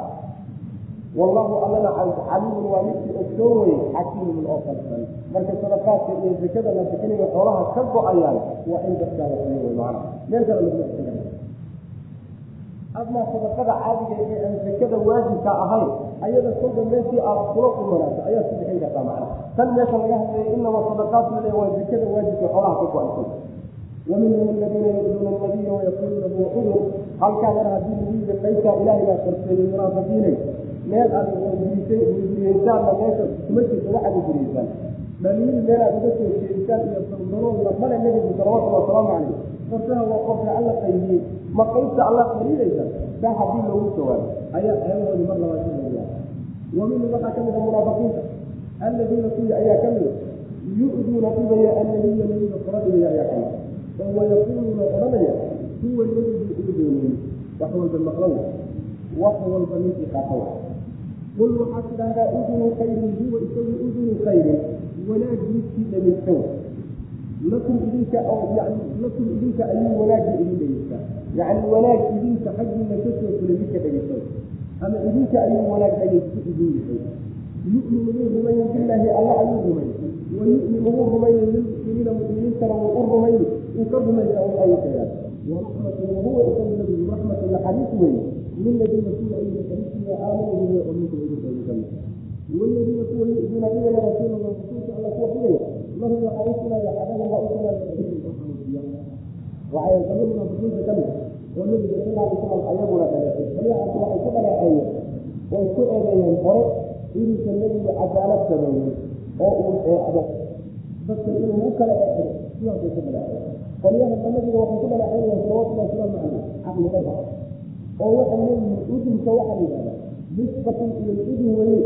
wallahu allana xaliimun waa midkii ogsoon weye xakiimun oo falsan marka sadaqaadka iyo zakadana sakaniga xoolaha ka go'ayaan waa in dadkaala siiyo maana meel kale lagu xiga amaa sadaqada caadiga ee aan zakada waajibka ahayn ayada sawda meeshii aad kula kumanaato ayaa ku bixin kartaa macna. Tan meesha laga hadlaya inama sadaqaadku le waa zakada waajibka xoolaha ka go'aysan. Waminhum aladiina yuduuna nabiya wayaquuluuna huwa cudur halkaa mar haddii lagu qaybtaa ilahay baa korseeyey muraafadiinay meel aad guriyeysaan meesha kuma jirto waxaad guriyeysaan dhaliil meel aad uga soo jeedisaan iyo sardanoodna male nebigu salawatullhi wasalaamu calayh qorsaha waa qorka alla qaydiyey ma qaybta alla qaliilaysa saa haddii loogu jawaabo ayaa eedahoodii mar labaad ku leeyaa wa minhum waxaa ka mid a munaafiqiinta. Alladiina kuwii ayaa ka mid yu'duuna dhibaya annabiya nebiga kora dhibaya ayaa ka mid oo wayaquuluuna odhanaya huwa nebigu ugu dooniyey wax walba maqlow. Wax walba ninkii qaatawa qul waxaad tidhaahdaa udunu khayrin huwa isagu udunu khayrin wanaag midkii dhegeysan lakum idinka lakum idinka ayuu wanaagga idin dhegeystaa yacni wanaag idinka xaggiina ka soo fulay midka dhegeysan ama idinka ayuu wanaag dhegeysto idin yahay yu'minu wuu rumayni billaahi alla ayuu rumayni wa yu'minu wuu rumayni lilmuslimiina muslimiintana wuu u rumayni uu ka rumaysa un ayuu sheegaa waraxmatu wahuwa isagu nabigu raxmatu naxariis weeye liladiina kuwa iiga aamanuu way minkum idinka idinkamid waladiina kuwa yudiina igala rasuulala rasuulka alla kuwa kuyaya lahum waxaa u sugaaya xadadan waa u sugaaya ciidin waxay ka mid munaafiqiinta ka oo nebiga sala alay salam ayaguna dhaleecay shariicaasi waxay ku dhaleeceeyeen way ku eedeeyeen hore inuusan nebiga cadaalad sameeyey oo uu eecdo dadka inuu u kala eecdo sidaasay ku dhaleeceeyeen qolyaha nabiga waxay ku dhaleeceynayaan salawatullahi wasalaamu calayh caqli dhayr oo waxa leeyihi udunka waxa la yidhahda nisbatan ila udun weye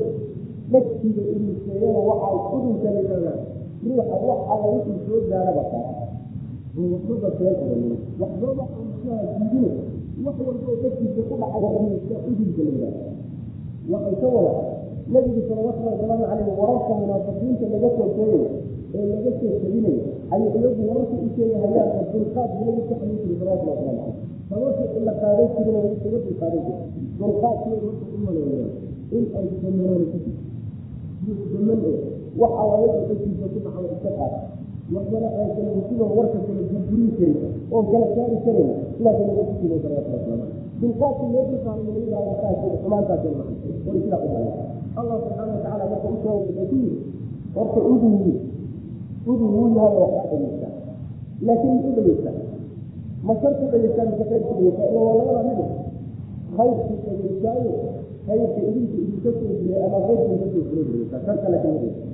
dhegsiga idinkeeyana waxaa udunka la yidhahdaa ruuxa wax alla wixii soo gaaraba seen odanin waxbaba aan kuhaa jiidine wax walba oo dhegsiisa ku dhacaya ruuxa udunka la yidhahda waxay ka wada nabigu salawatullahi wasalaamu caleyh wararka munaafiqiinta laga soo sheegayo ee laga soo teginayo ayay iyagu wararka u sheegahayaan oo dulqaad nabigu ka xamin jiray salawatullahi wasalaamu caleyh sababta la qaadan jirin way isaga dulqaadan jirin dulqaadkii marka u maleeyeen in ay damanaan ku daman ee wax alla wixii dhegtiisa ku dhacda iska qaata waxbana aan kala warka kala burburin karin oo kala saari karin sidaas naga ku jiray salawatullahi wasalaamu dulqaadkii loo dulqaaday nabiga alakaasi xumaantaasi maxay oo u dhacay allah subxaana watacaala marka u wuxuu ku yiri horta udun wuu udun wuu yahay oo waxaa dhegeysta laakiin u dhegeysta ma sharku mise khayrku dhegeystaa ila waa labada mid khayrku dhegeystaayo khayrka idinka idinka soo jiray ama khayrka idinka soo jiray dhegeystaa sharka laakiin ma dhegeysta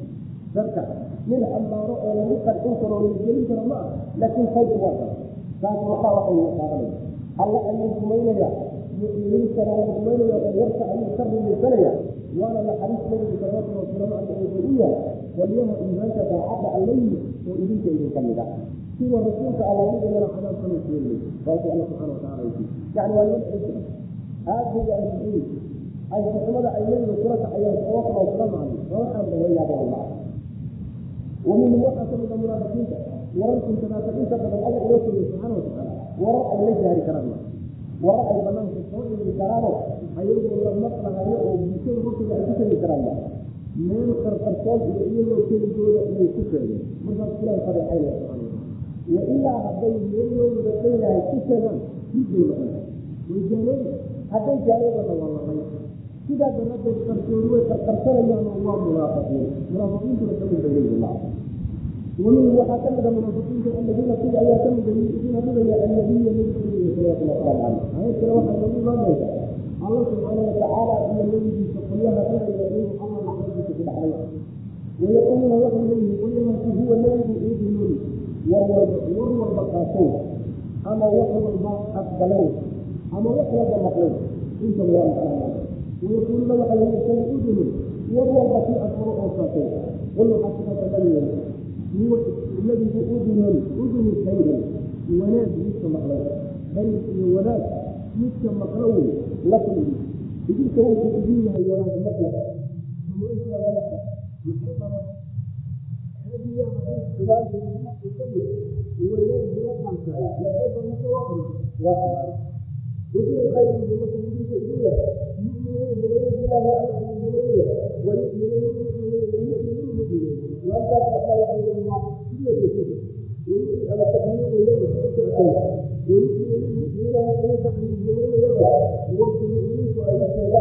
sharka nin ammaaro oo lagu qarcin karo oo lagelin karo ma ah laakiin khayrku waa kara taas waxaa waxay qaadanaya alla ayuu rumaynayaa mu'miniintana wuu rumaynaya oo warka ayuu ka rumaysanaya waana naxariis nabigu salawatu wasalaamu caleyh wuxuu u yahay weliyaha iimaanka daacadda allayhi oo idinka idin ka mid ah. a siwa rasuulka alaadigana cadaabkana sheegay waati alla subxana wataala ay nebiga kula kacayaan sabab oo kula macnay waxaan ka mid ah. a ah munaafiqiinta wararkiisanaasa inta badan alla uga tegay ay la jaari karaan. Warar ay banaanka soo karaano ayagoo la maqlahayo oo bulshada hortooda ku tegi karaan meel qarqarkood iyo iyagoo keligooda inay ku seegaan markaas ilahi fareexaynaya subxaana wa ilaa hadday iyagoo wadaqaynahay ku seegaan midbay noqonaa way jaalooda hadday jaaladana waa lamay sidaa daraaddeed qarsoori way qarqarsanayaanoo waa munaafiqiin munaafiqiintuna ka midba yahid allah waminhu waxaa ka mida munaafiqiinta aladiina kuwa ayaa ka mida yuutuuna dhigaya annabiya nabigiisa salawaatullah wasalaamu caleyh ayad waxaa loogu imaan doontaa subxaana wa iyo nabigiisa qolyaha dhigaya inuu ku wayaquuluuna waxay leeyihiin qolyahaasi huwa nabigu idinun war walba qaasow ama wax walba aqbaleen ama wax walba maqleen intaba waa maqlaan wayaquuluuna waxay leeyihiin udunun war walba kii afuro oo saatay qul waxaa sidaka leeyahay huwa iladigu udunun udunu khayrin wanaag midka maqlo khayr iyo wanaag midka maqlo wey lakum idinka wuxuu idin yahay wanaag maqla aa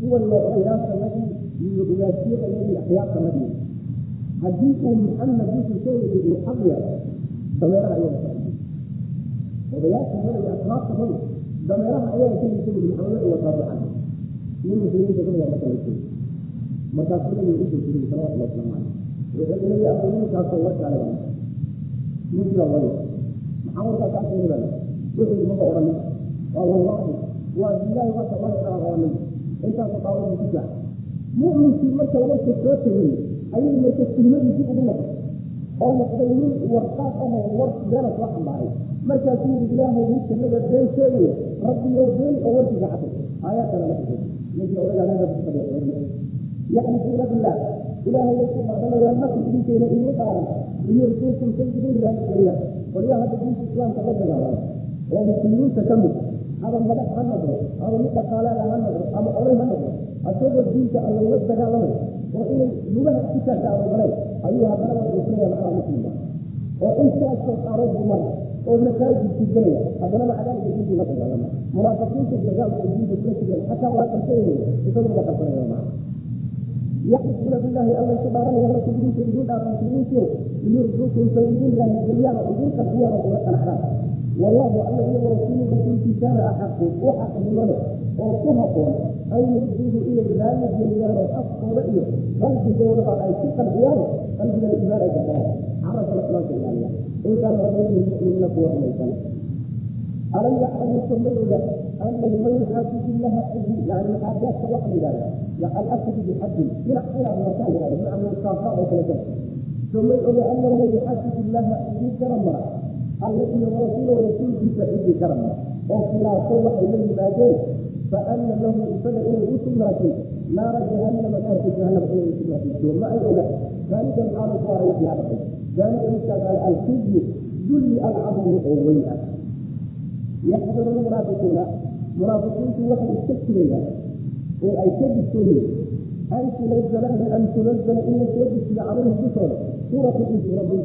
qaartee kuwan odayaashanadii iyo ugaasiyadayadii axyaabtanadii haddii uu maxamed wuxuu soo yidhi xaqya dameeraha ayaga odayaashanada iyo asbaabtanadu dameeraha ayaga yidhi maxamed wataa ducan nin muslimiinta kamida marka la joogo markaasuu nabiga u soo jiray salawatullahi wasalaamu caleyh wuxuu nabi abu ninkaasoo warkaale ninkiibaa waya maxaa warkaa kaa sheegay wuxuu maba odhanin waa wallahi waa bilahi wata waa odhanin intaas qaawada ku jaa mu'minkii marka warka soo tegay ayay marka kelmadiisii ugu noqday. Oo noqday nin warqaad ahoo war beena soo xambaaray. Markaasuu yidhi ilaahay ninka naga been sheegaya rabbiyo been oo warkiisa caday aayaa kale yaxlifuuna billah ilaahay way ku qaadanayaan marka idinkeena iigu qaadan iyo rasuulkum say idin raaligeliyaan qolyaha hadda diinta islaamka la dagaalama oo muslimiinta ka mid ama madax ha noqdo ama mid dhaqaalaha ha noqdo ama oday ha noqdo asagoo diinta alla la dagaalamay oo inay lugaha ku taagtaan ogoleen ayuu haddana waduusinaya macnaha muslimka oo intaasoo qaarood oo masaajidku gelaya haddana macdaalika diintii la dagaalama munaafiqiinta dagaalka diinta kula jireen xataa waa qarsanayay isaguna la qarsanaya macna yaxlifuuna billahi alla ku dhaaranaya lakum idinka idin dhaaran muslimiintiyo liyurduukum say idin raaligeliyaan oo idin qarxiyaan oo kula qanaxdaan wallahu alla iyo warasuulu rasuulkiisaana axaqu u xaqnimada oo ku haboon an yusbidu inay geliyaan oo afkooda iyo qalbigoodaba ay ku qalbiyaan qalbiga imaan ay gataan carabkana imaanka ilaaliya intaan rabaynin mu'minina kuwa rumaysan alam yaclamuka ma ana man yuxaajidu laha xadi yani maxaajaadka waxa la yidhahda alaqdu bixaddi dhinac dhinac wataa yidhahda dhinac musaafaa oo kala jara so oga ana man yuxaajidu laha xadi من يحاسب الله حجي كرم التي ورسوله ورسول في سعيد كرمه وخلا صلح إليه ما جاء فأن له إفادة إلى الرسل ما جاء نار جهنم نار جهنم إلى الرسل ما ما أيضا ذلك الحال صار يحيى بقي ذلك مثل الخزي ذل العظم أويا يحضر المنافقون munaafiqiintu waxay iska jirayaan oo ay ka digtooyeen an tunazala an tunazala in la soo dejiyo calayhim dushooda suuratu in suuradda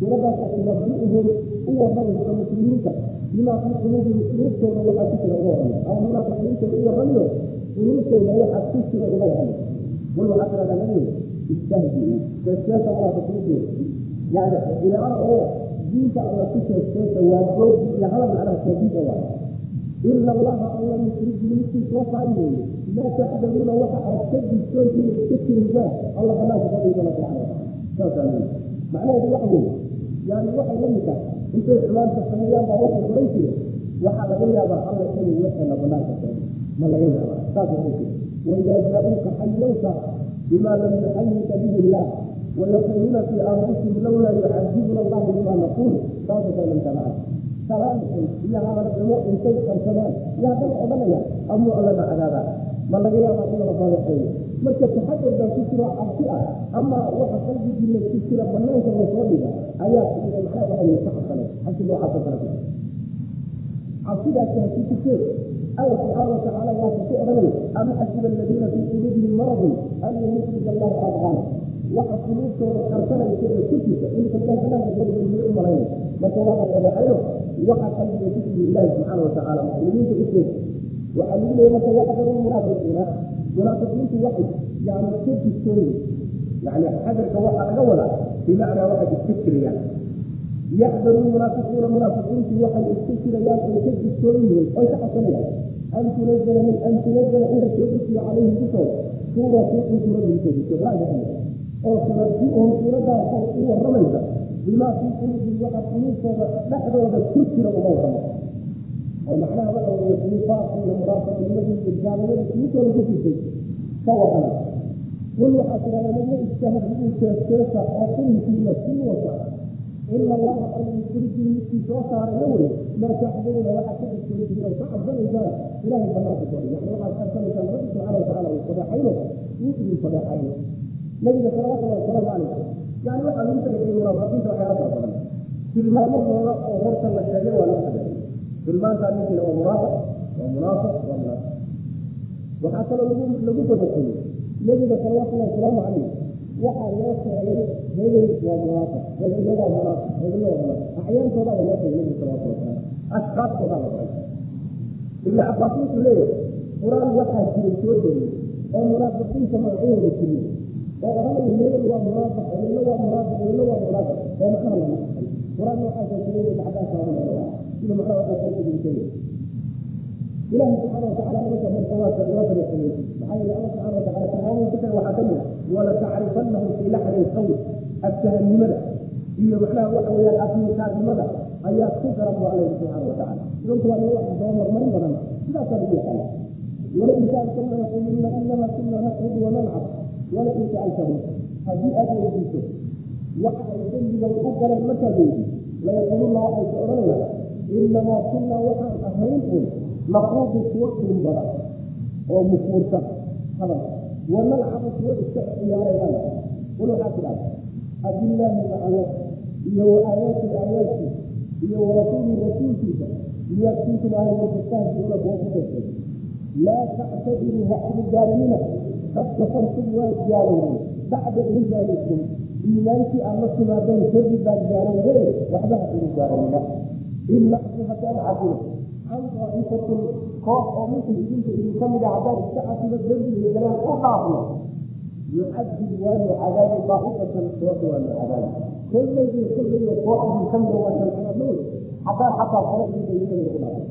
dejiyo suuradaas tunabiuhum u waramaysa muslimiinta bimaa fii quluubihim waxaa ku jira uga warramay ama munaafiqiinta u warramayo quluubtooda waxaa ku jira uga warramay qul waxaa tirahdaa nabiga istahdiu sheegsheesa munaafiqiinteeda yani ilaana oo diinta alla ku sheegsheesa waa goodi iyo hadal macnaha shaadiida waa ina allaha alla soo saari weeye maa taxdaruuna waxa aad ka digtoontiina iska jiraysaan alla banaanka wataala saasaa macnaheedu waxa weeye yani waxay la mid tahay intay xumaanta sameeyaan baa waxay oran jire waxaa laga yaabaa alla inuu waxeena banaanka keeno ma laga yaabaa saas oran jire waidaa jaa-uuka xayawka bima lam yuxayika bihi illah wayaquuluuna fii anfusihim lawlaa yucadibuna allahu bima naquul saasa kaalamka maca salaamxun iyo hadalxumo intay qarsadaan yaa dhan odhanaya amuu allana cadaabaa ma laga yaabaa in la faadaxeeyo marka taxadar baa ku jiro cabsi ah ama waxa qalbigiina ku jira banaanka la soo dhiga ayaa macnaha waxa weye ka cabsane cabsi noocaasoo kale ku cabsidaasi ha ku jirtee alla subxaana watacaala waa ka ku odhanaya ama xasiba aladiina fii quluubihim maradun an yumsika allahu adqaana waxa quluubtooda qarsanaysa ee ku jirta inka malayna marka waa la fadeexayo waxa qalbiga ku jira ilaahi subxaana watacaala muslimiinta u sheeg waxaa lagu leeya marka yaxdaru munaafiqiina munaafiqiintu waxay yani ka digtooyin yani xadarka waxaa laga wadaa bimacnaa waxay iska jirayaan yaxdaru munaafiquuna munaafiqiintu waxay iska jirayaan ay ka digtooyin yihiin oy ka xasanayaan an tunazala min an tunazala in la soo dejiyo calayhim dushooda suuratu in suuradii soo dejiyo oo tunabiuhum suuradaas u waramaysa bimaa fii quluubihim waxa quluubtooda dhexdooda ku jira uma waramo oo tilmaamahooda oo horta la sheegay waa lagu talagelay tilmaantaa ninkina waa munaafiq waa munaafiq waa munaafiq waxaa kaloo lagu lagu dabaqiyey nabiga salawatullahi wasalaamu calayh waxaa loo sheegay hebel waa munaafiq hebelna waa munaafiq hebelna waa munaafiq acyaantoodaaba loo sheegay nabiga salawatullahi wasalaamu ashkaastoodaa la baray ibnu cabbaas wuxuu leeyahay qur'aan waxaa jiray soo degay oo munaafiqiinta magacyahooda jiriy oo odhanaya hebel waa munaafiq hebelna waa munaafiq hebelna waa munaafiq oo macnaha la qur'aan noocaasa jiray ibnu cabbaas aa sida ilahi subxaana watacala marka marka waa waa tabaxiyey maxaa yeele alla subxana watacala tilmaamuu ku tagay waxaa ka mid wala tacrifanahum fii laxni lqawl abtahanimada iyo macnaha waxa weeyaan afniikaadnimada ayaa ku garan bu alla subxaana watacala idanku waa nin wax soo marmarin badan sidaasaa lagu yaqaana walain saaltahum layaquuluna inama kuna naqcud wanalcab walain saaltahum haddii aad weydiiso waxa ay dembigan u galeen markaad weydiiso layaquuluna waxay ku odhanayaan inamaa kunaa waxaan ahayn un naquudu kuwa kulin badan oo mufuursan hadal wanalcabu kuwa iska ciyaarayaan qul waxaa tidhahda abillaahi macalo iyo wa aayaati iyo warasuuli rasuulkiisa liyaktiikum ahlulkitaabkiuna kuwa ku dasay laa tactadiruu ha agu gaaranina qad kafartum waa gaalowday bacda iimaanikum iimaankii aad la timaadeen kadib baad gaalowdeen waxba ha igu gaaranina daa'ifatin koox oo minkum idinka idinka mida haddaan iska cafino dembiga galeen u dhaafno yucadib waanu cadaabi daa'ifatan koox waanu cadaabi kollaygiy kollayga koox idinka mida waasan cadaabnay haddaan xataa kala idinka mida ku dhaafno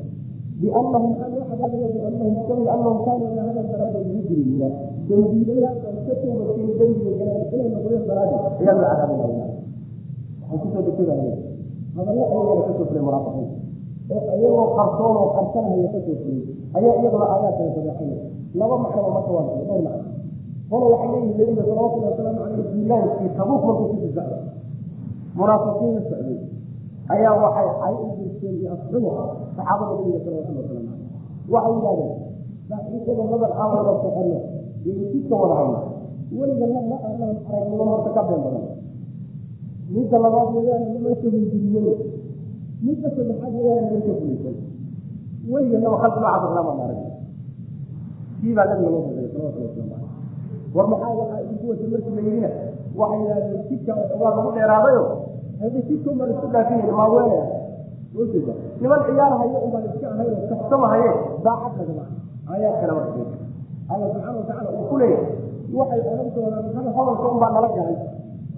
biannahum cadaabaya biannahum shay annahum kaanuu ila hada daraada mujrimiina dembiilayaal aan ka toobadkeen dembiga galeen inay noqdeen daraadi ayaa loo cadaabaya waxay ku soo degtay hadallo ayagana ka soo fulay munaafiqiin oo iyagoo qarsoon oo qarsanahaya ka soo fulay ayaa iyaduna aayaadkan sadeexinay laba macnoba marka waa dhowr macno qola waxay leeyihiin nabiga salawatullahi wasalaamu caleyh diilaankii tabuuk markuu ku sii socday munaafiqiina socday ayaa waxay ay u jirteen iyo asxubo saxaabada nabiga salawatullahi wasalaamu caleyh waxay yidhahdeen saaxiibada nadan aan wada soconno iyo jidka wada hayno weliga aanan aragnimo horta ka been badan midda labaad nimanka hindiriyen midda saddexaad weeyaan nimanka fulaysan way weligeennaba khalqi noocaas islaama maarag kii baa nabiga loo fasay salawatullah waslamu caleyh war maxaa waxaa idinku wata markii la yidhina waxay yidhahdeen jidka waa lagu dheeraadayo. Hadi jidka umaan isku dhaafinayna maa weelaya ujeeda niman ciyaarhayo ubaan iska ahayn oo kaftamahaye daacad lagama aayaad kale marka alla subxaana watacala uu ku leeyahay. Waxay odhan doonaan hada hadalka unbaa nala galay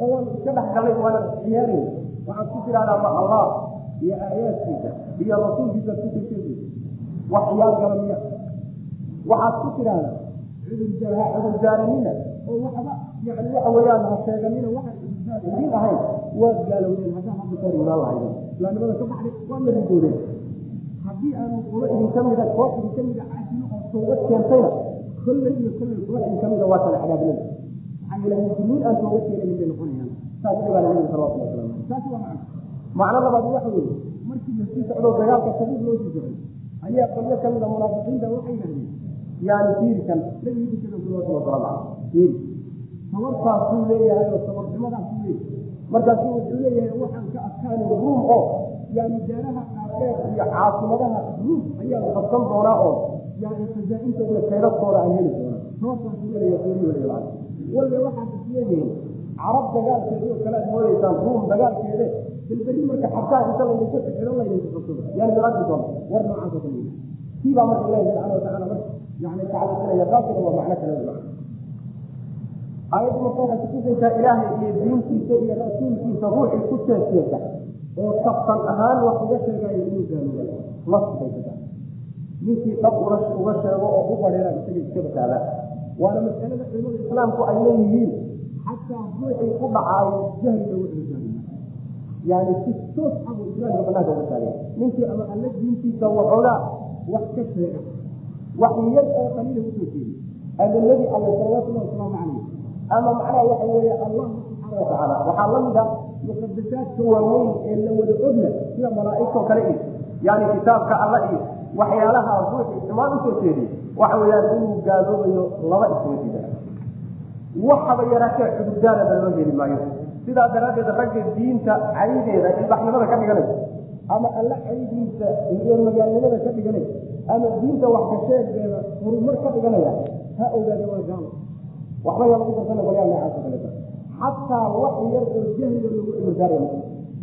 oo waan iska dhex galay waana ciyaarayna waxaad ku tidhahdaa ma allah iyo aayaadkiisa iyo rasuulkiisa ku tirteediisa wax ciyaar gala miya waxaad ku tidhahdaa cudur ha cudurdaaranina oo waxba yani waxa weeyaan ha sheeganina waxaan idiin ahayn. Waad gaalowdeen haddaa hadda kahor imaan islaamnimada ka baxday waa marigoodeen haddii aanu kulo idinka mida koox idinka mida caasino oo toobad keentayna kolley iyo kolley koox idinka mida waa kala cadaabnada muslimiin aan toobad keenayn bay noqonayaan saas nabigaa nabiga salawatullah waslamu aleyh taasi waa macno macno labaad waxa weeye markii la socdo dagaalka sabiib loo sii socday ayaa qolyo ka mida munaafiqiinta waxay yidhahdeen yaani fiirikan nabiga caleyh fiiri sabartaasuu leeyahay oo sabarnimadaasuu leeyahay markaasuu wuxuu leeyahay waxaan ka adkaanay ruum oo yani daaraha dhaadheer iyo caasimadaha ruum ayaan qabsan doonaa oo yani khazaa-intooda kaydadkooda aan heli doonaa noosaasuu leeyahay sooriyoolaya walla waxaad isleedihiin carab dagaalkeeda oo kale aad moodaysaan ruum dagaalkeede bilberi marka xabtaa inta qabsado yani dalaadi doona war noocaas oo kale kii baa marka ilahi subxaana watacaala marka yani tacalisinaya taasina waa macno kale aayaddu marka waxay kutusaysaa ilaahay iyo diintiisa iyo rasuulkiisa ruuxii ku jeejeesa oo kaftan ahaan wax uga sheegayo inuu ka tahay. Ninkii dhab uga sheego oo u badheera isaga iska bataaba waana masalada culimada islaamku ay leeyihiin. Xataa ruuxii ku dhacaayo jahli lagu cibaadayo yani si toos ah buu islaamka banaanka uga taagay ninkii ama alla diintiisa waxoogaa wax ka sheega wax yar oo qaliila u soo jeediy adaladii alla salawatullahi wasalaamu calayh ama macnaha waxa weeye allah subxaana watacaala waxaa la a muqadasaadka waaweyn ee la wada ogna sida malaaigtoo kale iyo yani kitaabka alla iyo waxyaalaha ruuxi imaan u soo jeediy waxa weeyaan inuu gaaloobayo laba isma jida waxaba yaraatee cudurdaaraba loo heli maayo. Sidaa daraaddeed ragga diinta caydeeda ilbaxnimada ka dhiganaysa ama alla caydiisa magaalnimada ka dhiganay ama diinta wax ka sheegeeda horumar ka dhiganaya ha ogaade waa gaalo waxba yaa lagu darsana kaleta xataa wax yar oo jahliga lagu cudurdaaraya.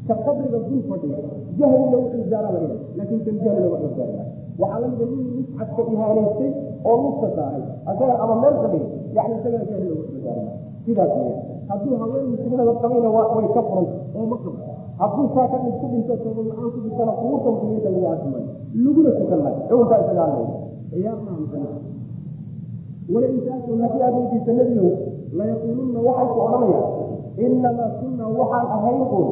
Ka qabriga dul fadhiya jahli lagu cudurdaara laga laakin kan jahli lagu cudurdaaraya waxaa lamida nin muscadka ihaanaystay oo lugta saaray asaga ama meel fadhiya yani isagana jahli lagu cudurdaaraya sidaas weya hadduu haween muslimada qabayna way ka furan oo ma qabo hadduu saa ka dhinto toban la'aan ku dhintana quurta muslimiinta lagu aasimayo laguna tukan lahay xukunkaa isaga hadlaya ciyaar maaha musaliin walain saaltum haddii aad weydiisa nebigow layaquulunna waxay ku odhanayaan inamaa kunna waxaan ahayn un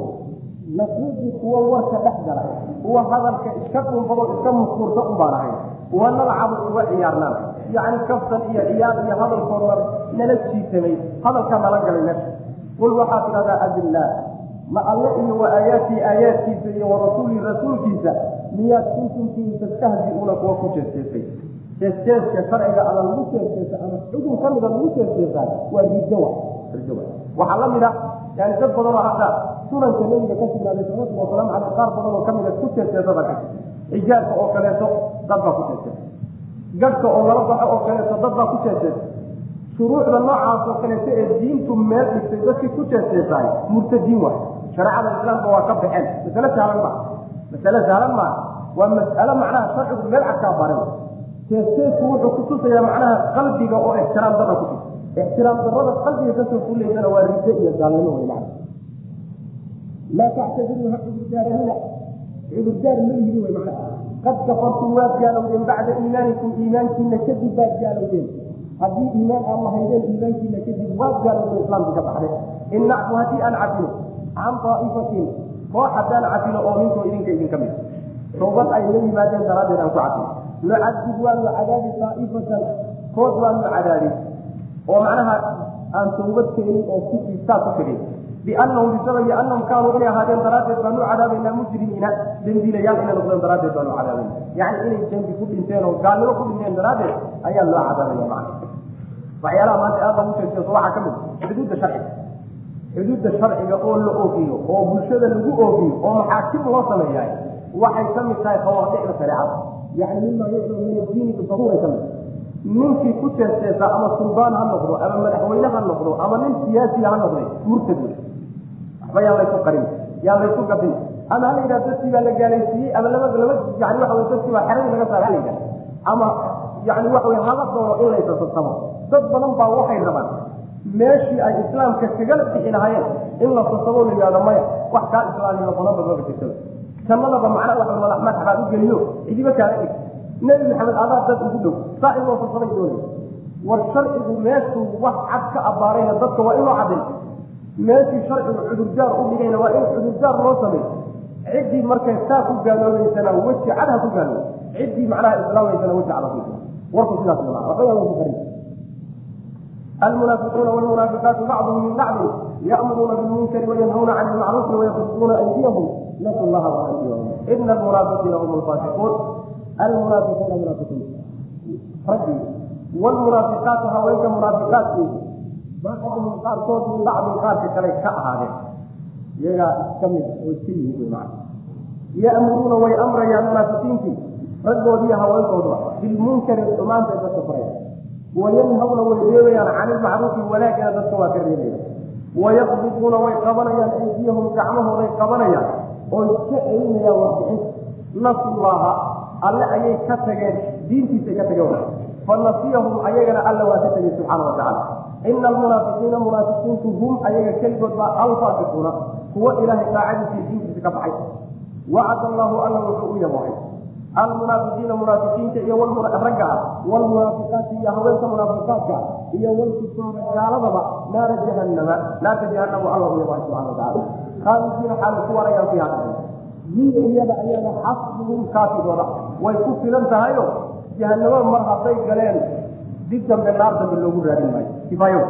nasuudu kuwa warka dhex gala kuwa hadalka iska dhunbado iska muskurta un baan ahayn kuwa nalcabu uga ciyaarnaan. Yacni kaftan iyo ciyaar iyo hadalkooda nala jiisamay hadalka nala galay meesha qul waxaad tidhahdaa abillaah ma alle iyo wa aayaatii aayaadkiisa iyo wa rasuulii rasuulkiisa miyaad kuntumtiin tastahzi-uuna kuwa ku jeesteesay jeesteeska sharciga ama lagu jeesteesa ama xukun ka mida lagu jeesteesaa waa ridowa ridowa waxaa la mid a yani dad badanoo hadda sunanka nebiga ka sugnaaday salawatulli wasalaamu caleyh qaar badanoo ka mida ku jeesteesada ka xijaabka oo kaleeto dad baa ku jeesteesa gadhka oo lala baxo oo kaleeto dad baa ku jeesteesa shuruucda noocaas oo kaleeto ee diintu meel dhigtay dadkii ku jeesteesahay murtadiin waay. Shareecada islaamka waa ka baxeen. Masale sahlan maa masale sahlan maa waa mas'alo macnaha sharcigu meel cadkaa baray. Jeesteesku wuxuu kutusayaa macnaha qalbiga oo ixtiraam darra ku tusa ixtiraam darrada qalbiga ka soo fulaysana waa riddo iyo gaalnimo wey macna laa tactadiruu ha cudurdaaranina cudurdaar ma yihi wey macnaha qad kafartum waad gaalowdeen bacda iimaanikum iimaankiina kadib baad gaalowdeen haddii iimaan aan lahaydeen iimaankiina kadib waad gaalowdeen islaamka ka baxday in nacfu haddii aan cafino can daa'ifatin koox haddaan cafino oo ninkoo idinka idinka mid toobad ay la yimaadeen daraaddeed aan ku cafino nucadib waanu cadaabi daaifatan kood waanu cadaabi oo macnaha aan tawbad keenin oo kusaa ku tegay biannahum bisababi annahum kaanuu inay ahaadeen daraaddeed baanu cadaabaynaa mujrimiina dembiilayaal inay noqdeen daraaddeed baanu cadaabayna yani inay dembi ku dhinteen oo gaalnimo ku dhinteen daraaddeed ayaa loo cadaabaya macna waxyaalaha maanta aad lagu jeeseeso waxaa ka mid xuduudda sharciga xuduudda sharciga oo la oogiyo oo bulshada lagu oogiyo oo maxaakim loo sameeyahay waxay ka mid tahay khawaadicda shareecada yani mima yuclamu min addiini bidaruura ka mid ninkii ku teesteesa ama suldaan ha noqdo ama madaxweyne ha noqdo ama nin siyaasiya ha noqday murtad wey waxba yaan laysu qarin yaan laysu gadin ama hala yidhaha dadkii baa la gaalaysiiyey ama laba laba yani waxa wey dadkii baa xeradii laga saara hala yidhaha ama yani waxa wey hala doono in laysasasamo dad badan baa waxay rabaan meeshii ay islaamka kagala bixi lahaayeen in la sasabo la yihahdo maya wax kaa islaamnimo badanba maba jirtaba waxa madax u geliyo cidiba kaala eg nebi maxamed adaa dad ugu dhow saa in loo sasabay doonay war sharcigu meeshuu wax cad ka abaarayna dadka waa inoo cadday meeshii sharcigu cudurdaar u dhigayna waa in cudurdaar loo samay ciddii markay saa ku gaaloobaysana weji cad ha ku gaaloob ciddii macnaha islaamaysana weji cad ha ku warku sidaas ma waxba yaa ku qarin المنافقون والمنافقات بعضهم من بعض يأمرون بالمنكر وينهون عن المعروف ويقصدون أيديهم نسوا الله وأيديهم إن المنافقين هم الفاسقون almunaafiquuna munaafiqiin raggi wlmunaafiqaatu haweenka munaafiqaadkeedu bacduhum qaarkood min bacdin qaarka kale ka ahaadeen iyagaa iska mid oo iska yimid wey macna ya'muruuna way amrayaan munaafiqiintii raggoodiiyo haweenkooduba bilmunkari xumaanta ay dadka faraya wayanhawna way reebayaan can ilmacruufi wanaagana dadka waa ka reebaya wayaqbiduuna way qabanayaan aydiyahum gacmahooday qabanayaan oo iska celinayaan waxbixinta nasu llaaha alle ayay ka tageen diintiisa ka tageen fanasiyahum ayagana alla waa ka tegey subxaana watacaala ina almunaafiqiina munaafiqiintu hum ayaga keligood baa alfaasiquuna kuwa ilaahay daacadiisa diintiisa ka baxay. Wacada allahu alla wuxuu u yabohay almunaafiqiina munaafiqiinta iyo ragga ah wlmunaafiqaati iyo haweenka munaafiqaadka iyo wlkufaara gaaladaba naara jahanama naarta jahanamu alla u yabahay subxana watacaala khaalidiina xaala ku warayaan fiiha hiya iyada ayada xasbuhum kaafigooda way ku filan tahayo jahanamo mar hadday galeen dib dambe naar dambe loogu raadin maayo. Kifaayo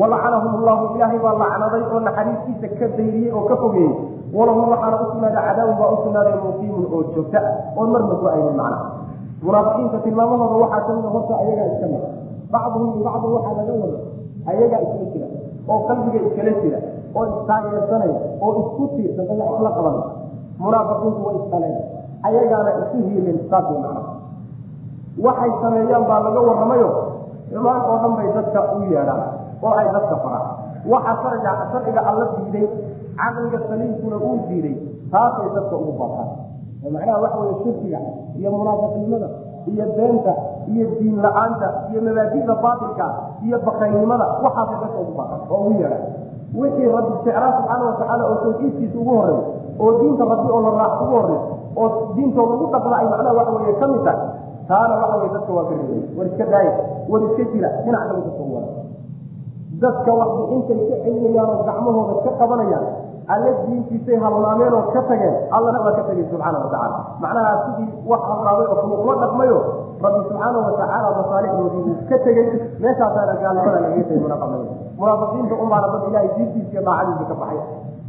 walacanahum allahu ilaahay baa lacnaday oo naxariistiisa ka dayriyey oo ka fogeeyey walahum waxaana u sugnaaday cadaabun baa u sugnaaday muqiimun oo joogta oon marna ku aynin macna munaafiqiinta tilmaamahooda waxaa kamida horta ayagaa iska mid. Bacduhum min bacdin waxaa laga wada ayagaa iskala jira oo qalbiga iskala jira oo istaageersanaya oo isku tiirsan oo wax isla qaban. Munaafiqiintu way isqaleen ayagaana isu hiilen saasay macna waxay sameeyaan baa laga warramayo xumaan oo dhan bay dadka u yeedhaan oo ay dadka faraan. Waxa sharciga sharciga alla diiday caqliga saliimkuna uu diiday taasay dadka ugu baaqaan oo macnaha waxa weye shirkiga iyo munaafiqnimada iyo beenta iyo diin la'aanta iyo mabaadida baatilka iyo bakaynimada waxaasay dadka ugu baaqaan oo ugu yeedhaan. Wixii rabbi jeclaa subxaana watacaala oo tawxiidkiisa ugu horreeyo oo diinta rabbi oo la raac ugu horreyso oo diintoo lagu dhaqla ay macnaha waxa weye ka mid tahay. Taana waxa weye dadka waa ka war iska daaya war iska jira dhinac kale ugu wara dadka wax bixintay ka celinayaan oo gacmahooda ka qabanayaan alle diintiisay halmaameen oo ka tageen allana waa ka tegey subxaana watacaala macnaha sidii wax halmaamay oo kale uma dhaqmayo rabbi subxaana watacaala masaalixdoodii uu ka tegey meeshaasaana gaalnimada lagaga tegay munaafiqiinta munaafiqiinta unbaana dad ilahay diintiisa iyo daacadiisa ka baxay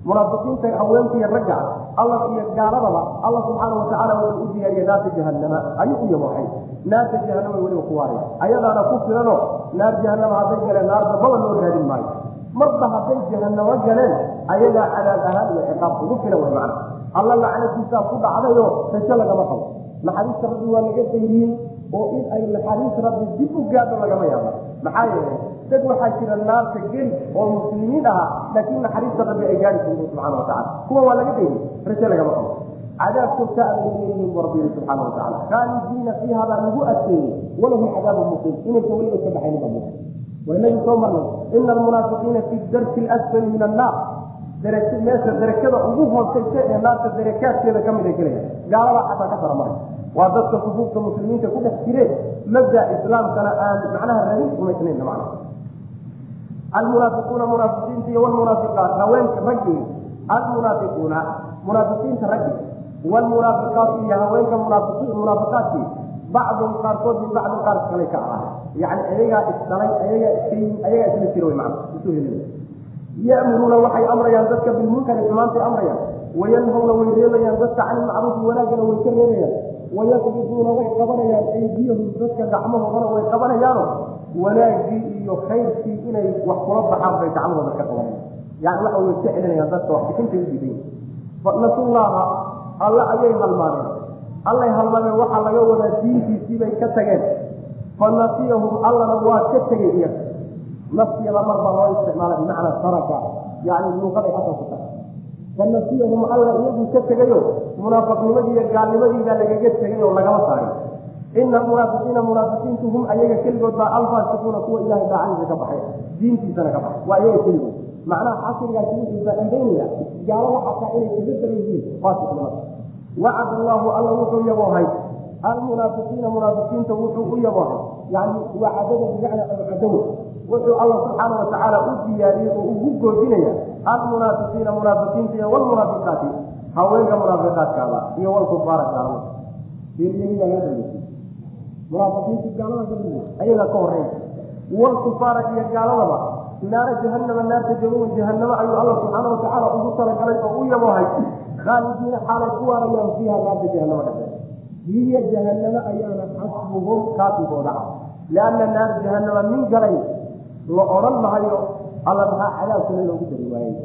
munaafiqiinta haweenka iyo ragga alla iyo gaaladaba alla subxaana watacaala wuxuu u diyaariyey naarta jahanama ayuu u yaboxay naarta jahanama weliba ku waaraya ayadaana ku filano naar jahanama hadday galeen naar dambaba loo raadin maayo. Marba hadday jahanamo galeen ayagaa cadaab ahaan iyo ciqaab ugu filan way macna. Alla lacnadiisaa ku dhacdayo rajo lagama qabo. Naxariista rabbi waa laga dayriyey oo in ay naxariis rabbi dib u gaadho lagama yaabo. Maxaa yeelay dad waxaa jira naarta geli oo muslimiin ahaa laakiin naxariista rabbi ay gaari karto subxana watacala kuwa waa laga dayriyey rajo lagama qabo cadaab joogta ay leeyihiin bu rabbi subxaana watacaala khaalidiina fiiha baa lagu adkeeyey walahum cadaabu muqiim. Inaysan weliba ka baxaynin baa muuqata waynagii soo marnay ina almunaafiqiina fi darki asfali min annaar. Meesha darakada ugu hooseysa ee naarta darakaadkeeda ka mid ay gelayaan gaaladaa xataa ka daramaray waa dadka sufuufta muslimiinta ku dhex jireen mabda islaamkana aan macnaha rabin rumaysnayn macna almunaafiquuna munaafiqiinta iyo walmunaafiqaat haweenka raggii almunaafiquuna munaafiqiinta raggi. Walmunaafiqaatu iyo haweenka munaafiqaadkii bacdun qaarkood min bacdin qaar kalay ka ahaa yani ayagaa isdhalay ayagaa ayagaa isla jira wy macna. Ya'muruuna waxay amrayaan dadka bilmunkari xumaantay amrayaan. Wayanhawna way reebayaan dadka cani macruufi wanaaggana way ka reebayaan wayaqbiduuna way qabanayaan aydiyahum dadka gacmahoodana way qabanayaano wanaaggii iyo khayrkii inay wax kula baxaan bay gacmahooda ka qabanayaan. Yani waxa way ka celinayaan dadka wax bixintay u diidan nasullaaha alla ayay halmaaneen allay halmameen waxaa laga wadaa diintiisii bay ka tageen. Fa nasiyahum allana waa ka tegay iyaga. Nasiyada mar baa loo isticmaala bimacnaa taraka yani luuqaday asal ku tahay. Fa nasiyahum alla iyagu ka tegayo munaafiqnimadii iyo gaalnimadiibaa lagaga tegay oo lagama saaray ina almunaafiqiina munaafiqiintu hum ayaga keligood baa alfaasiquuna kuwa ilahay daacadiisa ka baxay diintiisana ka baxay waa iyaga keligood macnaha xasrigaasi wuxuu faa-iideynaya gaalo waxataa inay kaga daran yihiin faasiqnimada wacad allahu alla wuxuu yaboohay almunaafiqiina munaafiqiinta wuxuu u yaboohay yani wacadada bimacna awcadahu wuxuu alla subxaana watacaala u diyaariyey oo ugu goodinaya almunaafiqiina munaafiqiinta iyo walmunaafiqaati haweenka munaafiqaadkaada iyo walkufaara gaalada munaafiqiinta gaalada ka dhigay. Ayagaa ka horreeya walkufaara iyo gaaladaba naara jahanama naarta jabawan jahanamo ayuu alla subxaana watacaala ugu talagalay oo u yaboohay khaalidiina xaalay ku waarayaan fiiha naarta jahanamo dhexdeed hiya jahanamo ayaana xasbuhum kaafigooda ah. Lianna naar jahanama min galay la odhan mahayo alla maxaa cadaab kale loogu dari waayey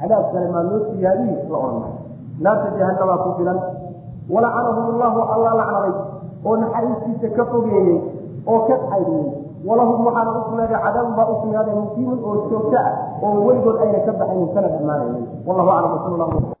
cadaab kale maa loo siyaadiyi la odhan mahayo naarta jahanamaa ku filan. Walacanahum allahu alla lacnaday oo naxariistiisa ka fogeeyey oo ka xaydiyey walahum waxaana u sugnaaday cadaabun baa u sugnaaday muqiimun oo joogto ah oo weligood ayna ka baxaynin sana dhammaanaynin wallahu aclam sal